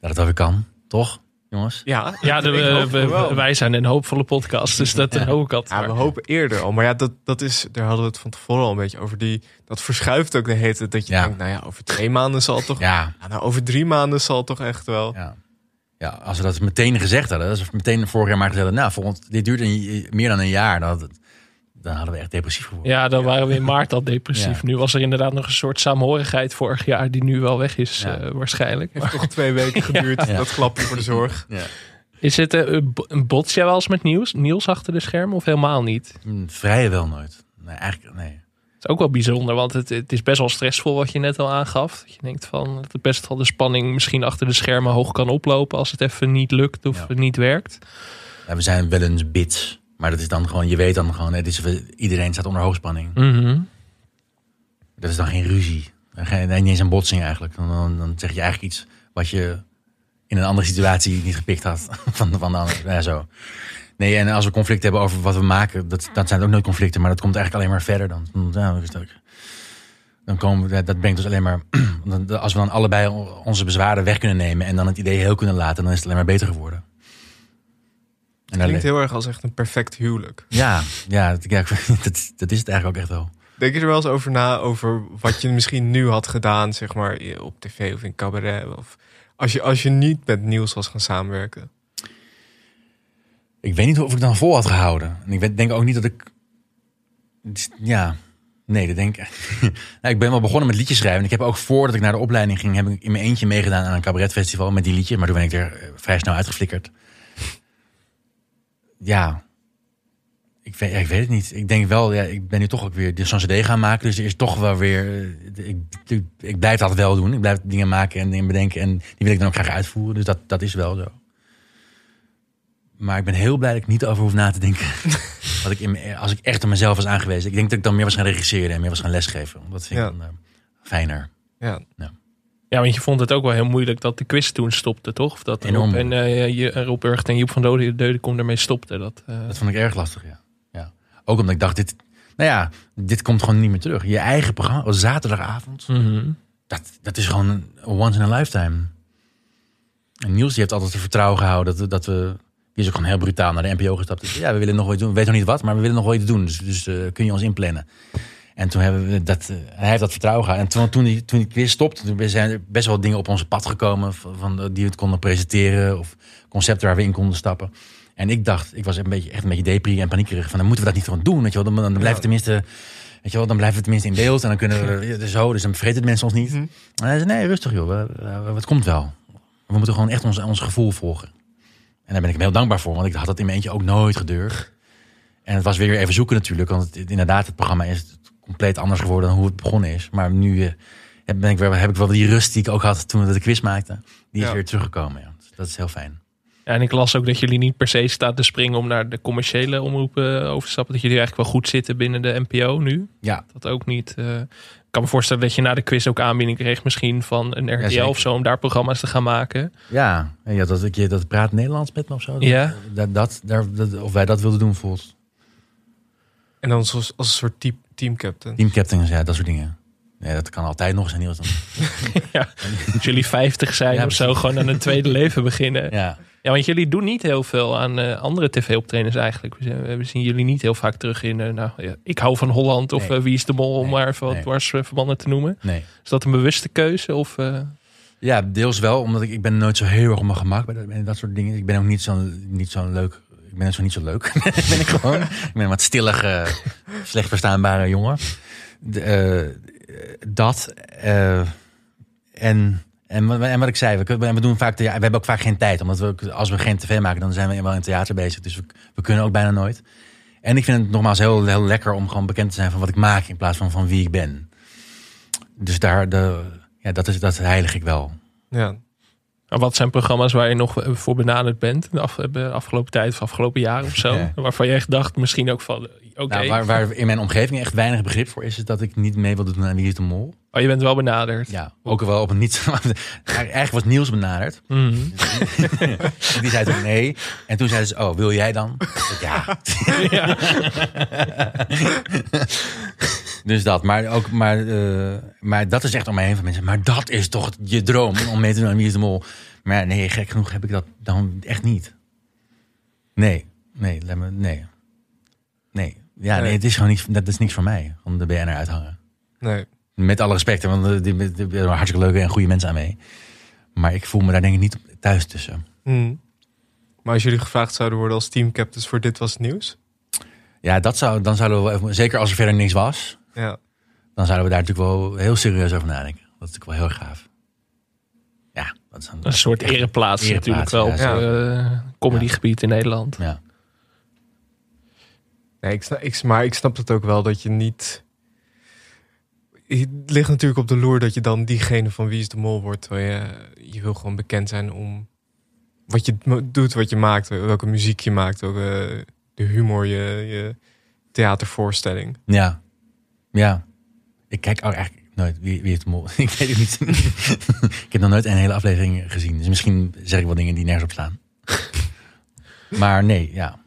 dat het alweer kan, toch, jongens? ja, Ja, de, we- wij zijn een hoopvolle podcast, dus dat Ja. hoop ik altijd. Ja, we hopen eerder al. Maar ja, dat, dat is, daar hadden we het van tevoren al een beetje over. Die, dat verschuift ook de hete. Dat je Ja. denkt, nou ja, over twee maanden zal het toch... Ja, Ja, nou, over drie maanden zal het toch echt wel... ja. Ja, als we dat meteen gezegd hadden, als we meteen vorig jaar maar gezegd hadden, nou, volgend, dit duurt een, meer dan een jaar, dan, had het- dan hadden we echt depressief geworden. Ja, dan waren we in maart al depressief. Ja. Nu was er inderdaad nog een soort saamhorigheid vorig jaar, die nu wel weg is, Ja. eh, waarschijnlijk. Heeft toch twee weken geduurd, Ja. dat klapje voor de zorg. Ja. Is het eh, een bots jij wel eens met nieuws? Niels achter de schermen of helemaal niet? Hm, Vrijwel nooit. Nee, eigenlijk, nee. Het is ook wel bijzonder, want het, het is best wel stressvol wat je net al aangaf. Dat je denkt van dat het best wel de spanning misschien achter de schermen hoog kan oplopen als het even niet lukt of Ja. niet werkt. Ja, we zijn wel eens bits, maar dat is dan gewoon, je weet dan gewoon, het is, iedereen staat onder hoogspanning. Mhm. Dat is dan geen ruzie. Nee, niet eens een botsing eigenlijk. Dan, dan, dan zeg je eigenlijk iets wat je in een andere situatie niet gepikt had van, van de ander. Ja, zo. Nee, en als we conflicten hebben over wat we maken, dat, dat zijn ook nooit conflicten, maar dat komt eigenlijk alleen maar verder dan. Ja, dan komen we, dat brengt ons alleen maar. dan- Als we dan allebei onze bezwaren weg kunnen nemen en dan het idee heel kunnen laten, dan is het alleen maar beter geworden. En Klinkt heel erg als echt een perfect huwelijk. ja, ja, dat, ja, dat, dat is het eigenlijk ook echt wel. Denk je er wel eens over na over wat je misschien nu had gedaan, zeg maar, op tv of in cabaret? Of als je, als je niet met Niels was gaan samenwerken? Ik weet niet of ik dan vol had gehouden. En ik denk ook niet dat ik. Ja, nee, dat denk ik. nou, ik ben wel begonnen met liedjes schrijven. En ik heb ook voordat ik naar de opleiding ging, heb ik in mijn eentje meegedaan aan een cabaretfestival met die liedjes. Maar toen ben ik er eh, vrij snel uitgeflikkerd. Ja. Ik weet, ik weet het niet. Ik denk wel, ja, ik ben nu toch ook weer zo'n CD gaan maken. Dus er is toch wel weer. eh, Ik, ik, ik blijf dat wel doen. Ik blijf dingen maken en dingen bedenken. En die wil ik dan ook graag uitvoeren. Dus dat, dat is wel zo. Maar ik ben heel blij dat ik niet over hoef na te denken. Wat ik in, als ik echt op mezelf was aangewezen. Ik denk dat ik dan meer was gaan regisseren en meer was gaan lesgeven. Dat vind ik Ja. dan, eh, fijner. Ja. Ja, want je vond het ook wel heel moeilijk dat de quiz toen stopte, toch? Of dat Enorm Rob en uh, je, Rob Urgt en Joep van Dode Deudekom ermee stopten. Dat, eh, Dat vond ik erg lastig, ja. ja. Ook omdat ik dacht, dit, nou ja, dit komt gewoon niet meer terug. Je eigen programma, zaterdagavond, mhm. dat, dat is gewoon een once in a lifetime. En Niels die heeft altijd het vertrouwen gehouden dat, we- dat we... Die is ook gewoon heel brutaal naar de NPO gestapt. Dus, ja, we willen nog wel iets doen. We weten nog niet wat, maar we willen nog wel iets doen. Dus, dus eh, kun je ons inplannen. En toen hebben we dat, eh, hij heeft dat vertrouwen gehad. En toen, toen, die, toen die quiz stopte, toen zijn er best wel dingen op onze pad gekomen. Van, van, die we het konden presenteren. Of concepten waar we in konden stappen. En ik dacht, ik was een beetje, echt een beetje depri en paniekerig. Van dan moeten we dat niet gewoon doen. Weet je wel? Dan, dan blijven we tenminste, weet je wel, dan blijven we tenminste in beeld. En dan kunnen we zo. Dus dan vergeten de mensen ons niet. En hij zei, nee, rustig joh. We, we- het komt wel. We moeten gewoon echt ons, ons gevoel volgen. En daar ben ik hem heel dankbaar voor. Want ik had dat in mijn eentje ook nooit gedurfd. En het was weer even zoeken natuurlijk. Want het, inderdaad, het programma is compleet anders geworden dan hoe het begonnen is. Maar nu eh, heb, ben ik weer, heb ik wel die rust die ik ook had toen we de quiz maakten. Die is Ja. weer teruggekomen. Ja. Dus Dat is heel fijn. Ja, en ik las ook dat jullie niet per se staat te springen om naar de commerciële omroepen eh, over te stappen. Dat jullie eigenlijk wel goed zitten binnen de NPO nu. Ja. Dat ook niet. eh, ik kan me voorstellen dat je na de quiz ook aanbieding kreeg, misschien van een RTL of zo, om daar programma's te gaan maken. Ja, en ja dat, ik, je- dat praat Nederlands met me of zo. Dat- Ja. Dat, dat, daar, dat, of wij dat wilden doen bijvoorbeeld. En dan als, als een soort team, teamcaptain. Teamcaptains, ja, dat soort dingen. Ja, dat kan altijd nog eens Niels dan. ja, als jullie 50 zijn Ja, of zo, gewoon aan een tweede leven beginnen. Ja. Ja, want jullie doen niet heel veel aan eh, andere tv-optredens eigenlijk. We, zien- we zien jullie niet heel vaak terug in, eh, nou, ja, ik hou van Holland of Nee. eh, Wie is de Mol, om maar even wat nee. dwarsverbanden te noemen. Nee. Is dat een bewuste keuze? Of, eh, Ja, deels wel, omdat ik, ik ben nooit zo heel erg op mijn gemak bij dat, bij dat soort dingen. Ik ben ook niet zo'n niet zo leuk. Ik ben zo niet zo leuk. ben ik gewoon. Ik ben een wat stillige, slecht verstaanbare jongen. Eh, dat. eh, en, en, wat- en wat ik zei, we, we doen vaak, we hebben ook vaak geen tijd. Omdat we, als we geen tv maken, dan zijn we wel in theater bezig. Dus we, we kunnen ook bijna nooit. En ik vind het nogmaals heel, heel lekker om gewoon bekend te zijn van wat ik maak. In plaats van van wie ik ben. Dus daar, de, ja, dat, is, dat heilig ik wel. Ja. Wat zijn programma's waar je nog eh, voor benaderd bent de af, de afgelopen tijd of afgelopen jaar of zo? Ja. Waarvan je echt dacht, misschien ook van, eh, oké. Nou, waar, waar in mijn omgeving echt weinig begrip voor is, is dat ik niet mee wilde doen aan Wie is de Mol. Oh, je bent wel benaderd. Ja, ook wel op een niet. Eigenlijk was Niels benaderd. En die zei toen nee. En toen zei ze: Oh, wil jij dan? Zei, Ja. dus dat. Maar, ook, maar, eh, maar dat is echt om mij heen van mensen. Maar dat is toch je droom om mee te doen aan Wie is de Mol? Maar nee, gek genoeg heb ik dat dan echt niet. Nee, nee, laat me, nee. Nee. Ja, nee, het is gewoon niet, dat is niks voor mij. Om de BNR uithangen. Nee. Met alle respect, want er die- zijn hartstikke leuke en goede mensen aan mee. Maar ik voel me daar denk ik niet thuis tussen. Hmm. Maar als jullie gevraagd zouden worden als teamcaptains voor Dit Was Het Nieuws? Ja, dat zou, dan zouden we wel even, zeker als er verder niks was, Ja. dan zouden we daar natuurlijk wel heel serieus over nadenken. Dat is natuurlijk wel heel gaaf. Ja, dat is Een soort ereplaats, natuurlijk wel op ja, eh, comedygebied in Nederland. Ja. Nee, ik snap, ik, maar ik snap het ook wel dat je niet... Het ligt natuurlijk op de loer dat je dan diegene van Wie is de Mol wordt. Terwijl je, je wil gewoon bekend zijn om wat je doet, wat je maakt. Welke muziek je maakt, welke, de humor, je, je theatervoorstelling. Ja. Ja. Ik kijk ook eigenlijk nooit wie, wie het mol. ik weet het niet. ik heb nog nooit een hele aflevering gezien. Dus misschien zeg ik wel dingen die nergens op staan. maar nee, ja.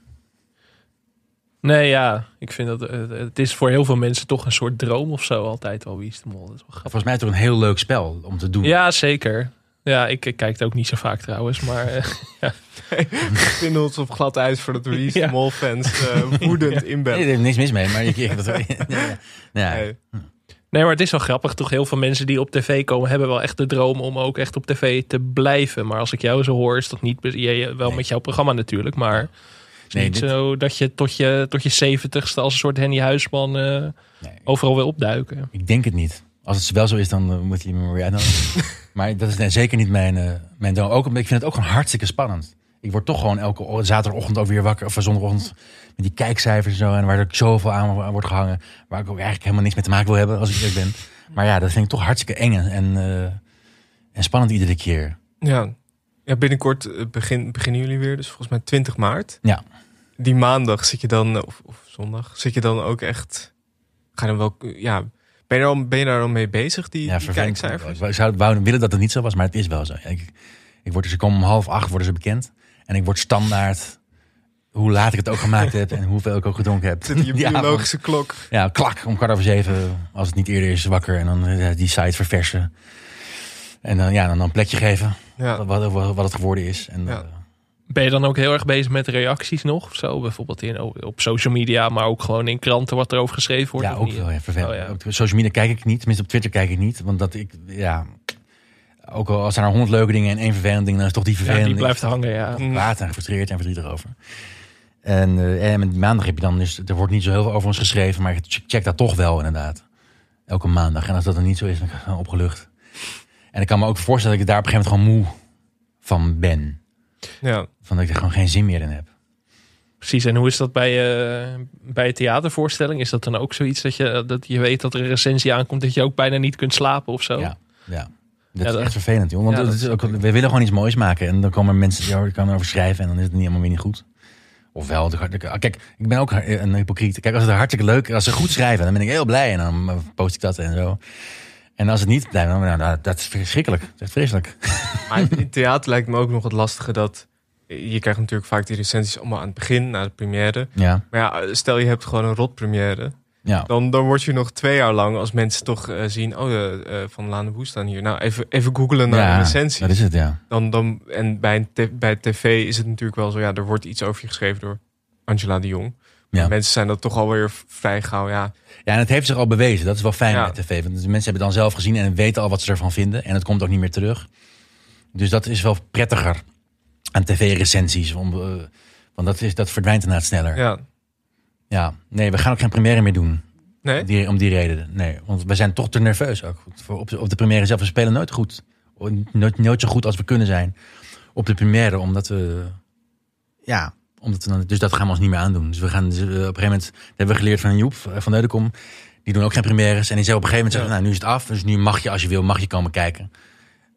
Nee, ja, ik vind dat eh, het is voor heel veel mensen toch een soort droom of zo altijd wel wie is de mol. Dat is wel. Volgens mij toch een heel leuk spel om te doen. Ja, zeker. Ja, ik, ik kijk het ook niet zo vaak trouwens, maar eh, ja. We vinden ons op glad ijs voor de Wie is de Ja. Mol fans eh, woedend Nee, er inbellen. is niks mis mee, maar je, je- dat, ja, ja. Ja. Nee. Nee, maar het is wel grappig. Toch heel veel mensen die op tv komen, hebben wel echt de droom om ook echt op tv te blijven. Maar als ik jou zo hoor, is dat niet je, je- wel Nee. met jouw programma natuurlijk. Maar het is Nee, niet dit- zo dat je tot je, tot je zeventigste als een soort Henny Huisman eh, Nee. overal wil opduiken. Ik denk het niet. Als het wel zo is, dan eh, moet hij me weer uitnodigen. maar dat is nee, zeker niet mijn, eh, mijn droom. Ook, omdat ik vind het ook gewoon hartstikke spannend. Ik word toch gewoon elke zaterdagochtend ook weer wakker. Of zondagochtend met die kijkcijfers en zo. En waar er zoveel aan, wordt gehangen. Waar ik ook eigenlijk helemaal niks mee te maken wil hebben, als ik eerlijk ben. Maar ja, dat vind ik toch hartstikke eng en, eh, en spannend iedere keer. Ja. ja, binnenkort eh, begin, beginnen jullie weer. Dus volgens mij 20 maart. Ja. Die maandag zit je dan, of, of zondag, zit je dan ook echt... Ga je dan wel, ja, ben je, ben je daar al mee bezig, die, Ja, die kijkcijfers? Ik zou willen dat het niet zo was, maar het is wel zo. Ik, ik word, dus, ik kom om half acht worden ze bekend. En ik word standaard hoe laat ik het ook gemaakt heb en hoeveel ik ook gedronken heb. Zit je biologische klok. Ja, klak, om kwart over zeven, als het niet eerder is, wakker. En dan eh, die site verversen. En dan, ja, dan een plekje geven, Ja. wat, wat, wat het geworden is. En, Ja. Ben je dan ook heel erg bezig met reacties nog? Of zo? Bijvoorbeeld in, op social media, maar ook gewoon in kranten wat erover geschreven wordt? ja, ook niet? wel ja, vervelend. Oh, ja. Op social media kijk ik niet, tenminste op Twitter kijk ik niet. Want dat ik, ja, ook al als er nou honderd leuke dingen en één vervelend ding, dan is toch die Ja, vervelende die blijft hangen, ja. kwaad en gefrustreerd en verdrietig over. En, eh, en maandag heb je dan dus, er wordt niet zo heel veel over ons geschreven, maar ik check, dat toch wel inderdaad. Elke maandag. En als dat dan niet zo is, dan ben ik gewoon opgelucht. En ik kan me ook voorstellen dat ik daar op een gegeven moment gewoon moe van ben. Ja. Van dat ik er gewoon geen zin meer in heb. Precies, en hoe is dat bij, eh bij een theatervoorstelling? Is dat dan ook zoiets dat je, dat je weet dat er een recensie aankomt... dat je ook bijna niet kunt slapen of zo? Ja, ja. Dat Ja, is dat- echt vervelend, joh. Want Ja, dat is ook, we willen gewoon iets moois maken. En dan komen mensen die er kan over schrijven en dan is het niet helemaal weer niet goed. Ofwel, de- de- kijk, ik ben ook een hypocriet. Kijk, als het hartstikke leuk als ze goed schrijven, dan ben ik heel blij. En dan post ik dat en zo. En als het niet blijft, dan nou, dat is verschrikkelijk. Dat is echt vreselijk. Maar in theater lijkt me ook nog het lastige dat... Je krijgt natuurlijk vaak die recensies allemaal aan het begin, na de première. Ja, Maar ja, stel je hebt gewoon een rot première. ja. Dan, dan word je nog twee jaar lang, als mensen toch eh, zien... Oh, eh, eh, Van Laan de Boe staan hier. Nou, even, even googlen naar ja de recensies. dat is het, ja. Dan, dan, en bij, bij tv is het natuurlijk wel zo... Ja, er wordt iets over je geschreven door Angela de Jong. Ja. Mensen zijn dat toch alweer vrij gauw, ja. Ja, en het heeft zich al bewezen. Dat is wel fijn Ja. met tv. Want de mensen hebben het dan zelf gezien en weten al wat ze ervan vinden. En het komt ook niet meer terug. Dus dat is wel prettiger aan tv-recensies. eh, Want dat, is, dat verdwijnt inderdaad sneller. Ja. Ja, nee, we gaan ook geen première meer doen. nee? Om die, om die reden. Nee, want we zijn toch te nerveus ook. Voor op, op de première zelf. We spelen nooit goed. Nooit, nooit zo goed als we kunnen zijn. Op de première, omdat we... Ja, omdat we dan, dus dat gaan we ons niet meer aandoen. Dus we gaan dus, eh, op een gegeven moment... Dat hebben we geleerd van Joep eh, van Neudekom. Die doen ook geen premières. En die zei op een gegeven moment... Zeggen, nou, nu is het af. Dus nu mag je als je wil, mag je komen kijken.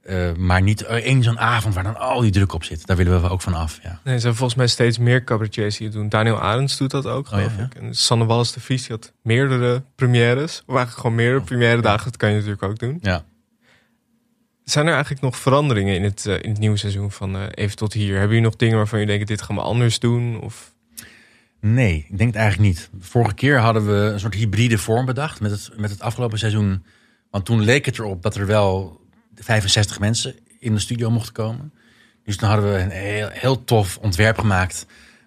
Eh, maar niet eh, één zo'n avond waar dan al die druk op zit. Daar willen we ook van af, ja. Nee, er zijn volgens mij steeds meer cabaretiers die het doen. Daniel Arends doet dat ook, geloof Oh, ja, ik. En Sanne Wallis de Vries die had meerdere premières. Of eigenlijk gewoon meerdere première dagen. Dat kan je natuurlijk ook doen. Ja. Zijn er eigenlijk nog veranderingen in het, eh, in het nieuwe seizoen van Even tot hier? Hebben jullie nog dingen waarvan je denkt, dit gaan we anders doen? Of... Nee, ik denk het eigenlijk niet. Vorige keer hadden we een soort hybride vorm bedacht met het, met het afgelopen seizoen. Want toen leek het erop dat er wel 65 mensen in de studio mochten komen. Dus toen hadden we een heel, heel tof ontwerp gemaakt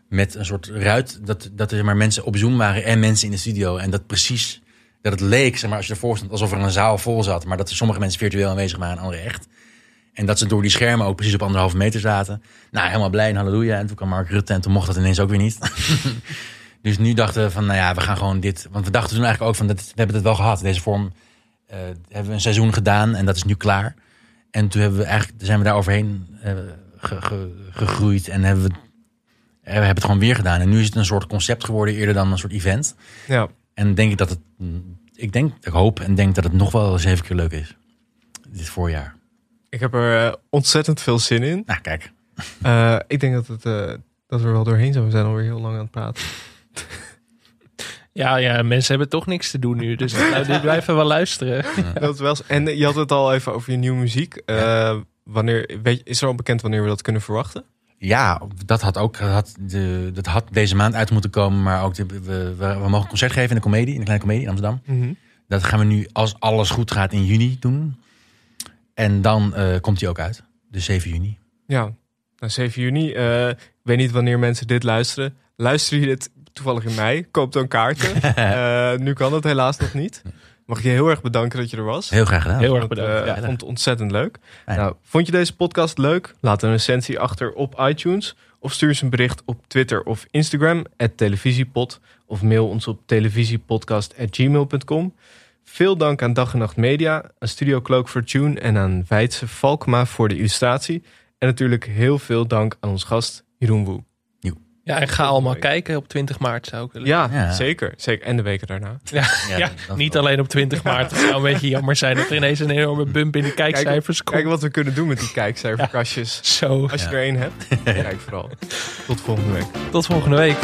met een soort ruit. Dat, dat er maar mensen op Zoom waren en mensen in de studio. En dat precies, dat het leek, zeg maar, als je ervoor stond, alsof er een zaal vol zat. Maar dat er sommige mensen virtueel aanwezig waren en anderen echt. En dat ze door die schermen ook precies op anderhalve meter zaten. Nou, helemaal blij en halleluja. En toen kwam Mark Rutte en toen mocht dat ineens ook weer niet. dus nu dachten we van, nou ja, we gaan gewoon dit... Want we dachten toen eigenlijk ook van, dat, we hebben het wel gehad. Deze vorm eh, hebben we een seizoen gedaan en dat is nu klaar. En toen hebben we eigenlijk, zijn we daar overheen eh, ge- ge- gegroeid en hebben we, eh, we hebben het gewoon weer gedaan. En nu is het een soort concept geworden eerder dan een soort event. Ja, En denk ik dat het, ik denk, ik hoop en denk dat het nog wel zeven keer leuk is. Dit voorjaar. ik heb er eh, ontzettend veel zin in. Nou, kijk. Ik denk dat, het, dat we er wel doorheen zijn. We zijn alweer heel lang aan het praten. Ja, ja, mensen hebben toch niks te doen nu. Dus nou, dit blijven wel luisteren. Dat is wel, zo. en je had het al even over je nieuwe muziek. Eh, wanneer, weet, je- is er al bekend wanneer we dat kunnen verwachten? Ja, dat had ook had de, dat had deze maand uit moeten komen. Maar ook de, we, we, we mogen een concert geven in de comedie, in de kleine comedie in Amsterdam. Mhm. Dat gaan we nu, als alles goed gaat, in juni doen. En dan eh, komt hij ook uit. Dus 7 juni. Ja, nou, 7 juni. eh, ik weet niet wanneer mensen dit luisteren. Luister je dit toevallig in mei? Koop dan kaarten. Eh, nu kan het helaas nog niet. Mag ik je heel erg bedanken dat je er was. Heel graag gedaan. Heel erg bedankt. eh, Ja. Ik vond het ontzettend leuk. Nou, vond je deze podcast leuk? Laat een recensie achter op iTunes. Of stuur eens een bericht op Twitter of Instagram. televisiepod. Of mail ons op televisiepodcast.gmail.com. Veel dank aan Dag en Nacht Media, aan Studio Cloak voor Tune en aan Weidse Valkma voor de illustratie. En natuurlijk heel veel dank aan ons gast Jeroen Woe. Ja, en ga allemaal kijken op 20 maart zou ik willen. Ja, Ja. zeker, zeker. En de weken daarna. Ja, Ja, niet wel. alleen op 20 maart. Het zou een beetje jammer zijn dat er ineens een enorme bump in de kijkcijfers Kijk komt. wat we kunnen doen met die kijkcijferkastjes. Zo, Als je er één hebt, kijk vooral. Tot volgende week. tot volgende week.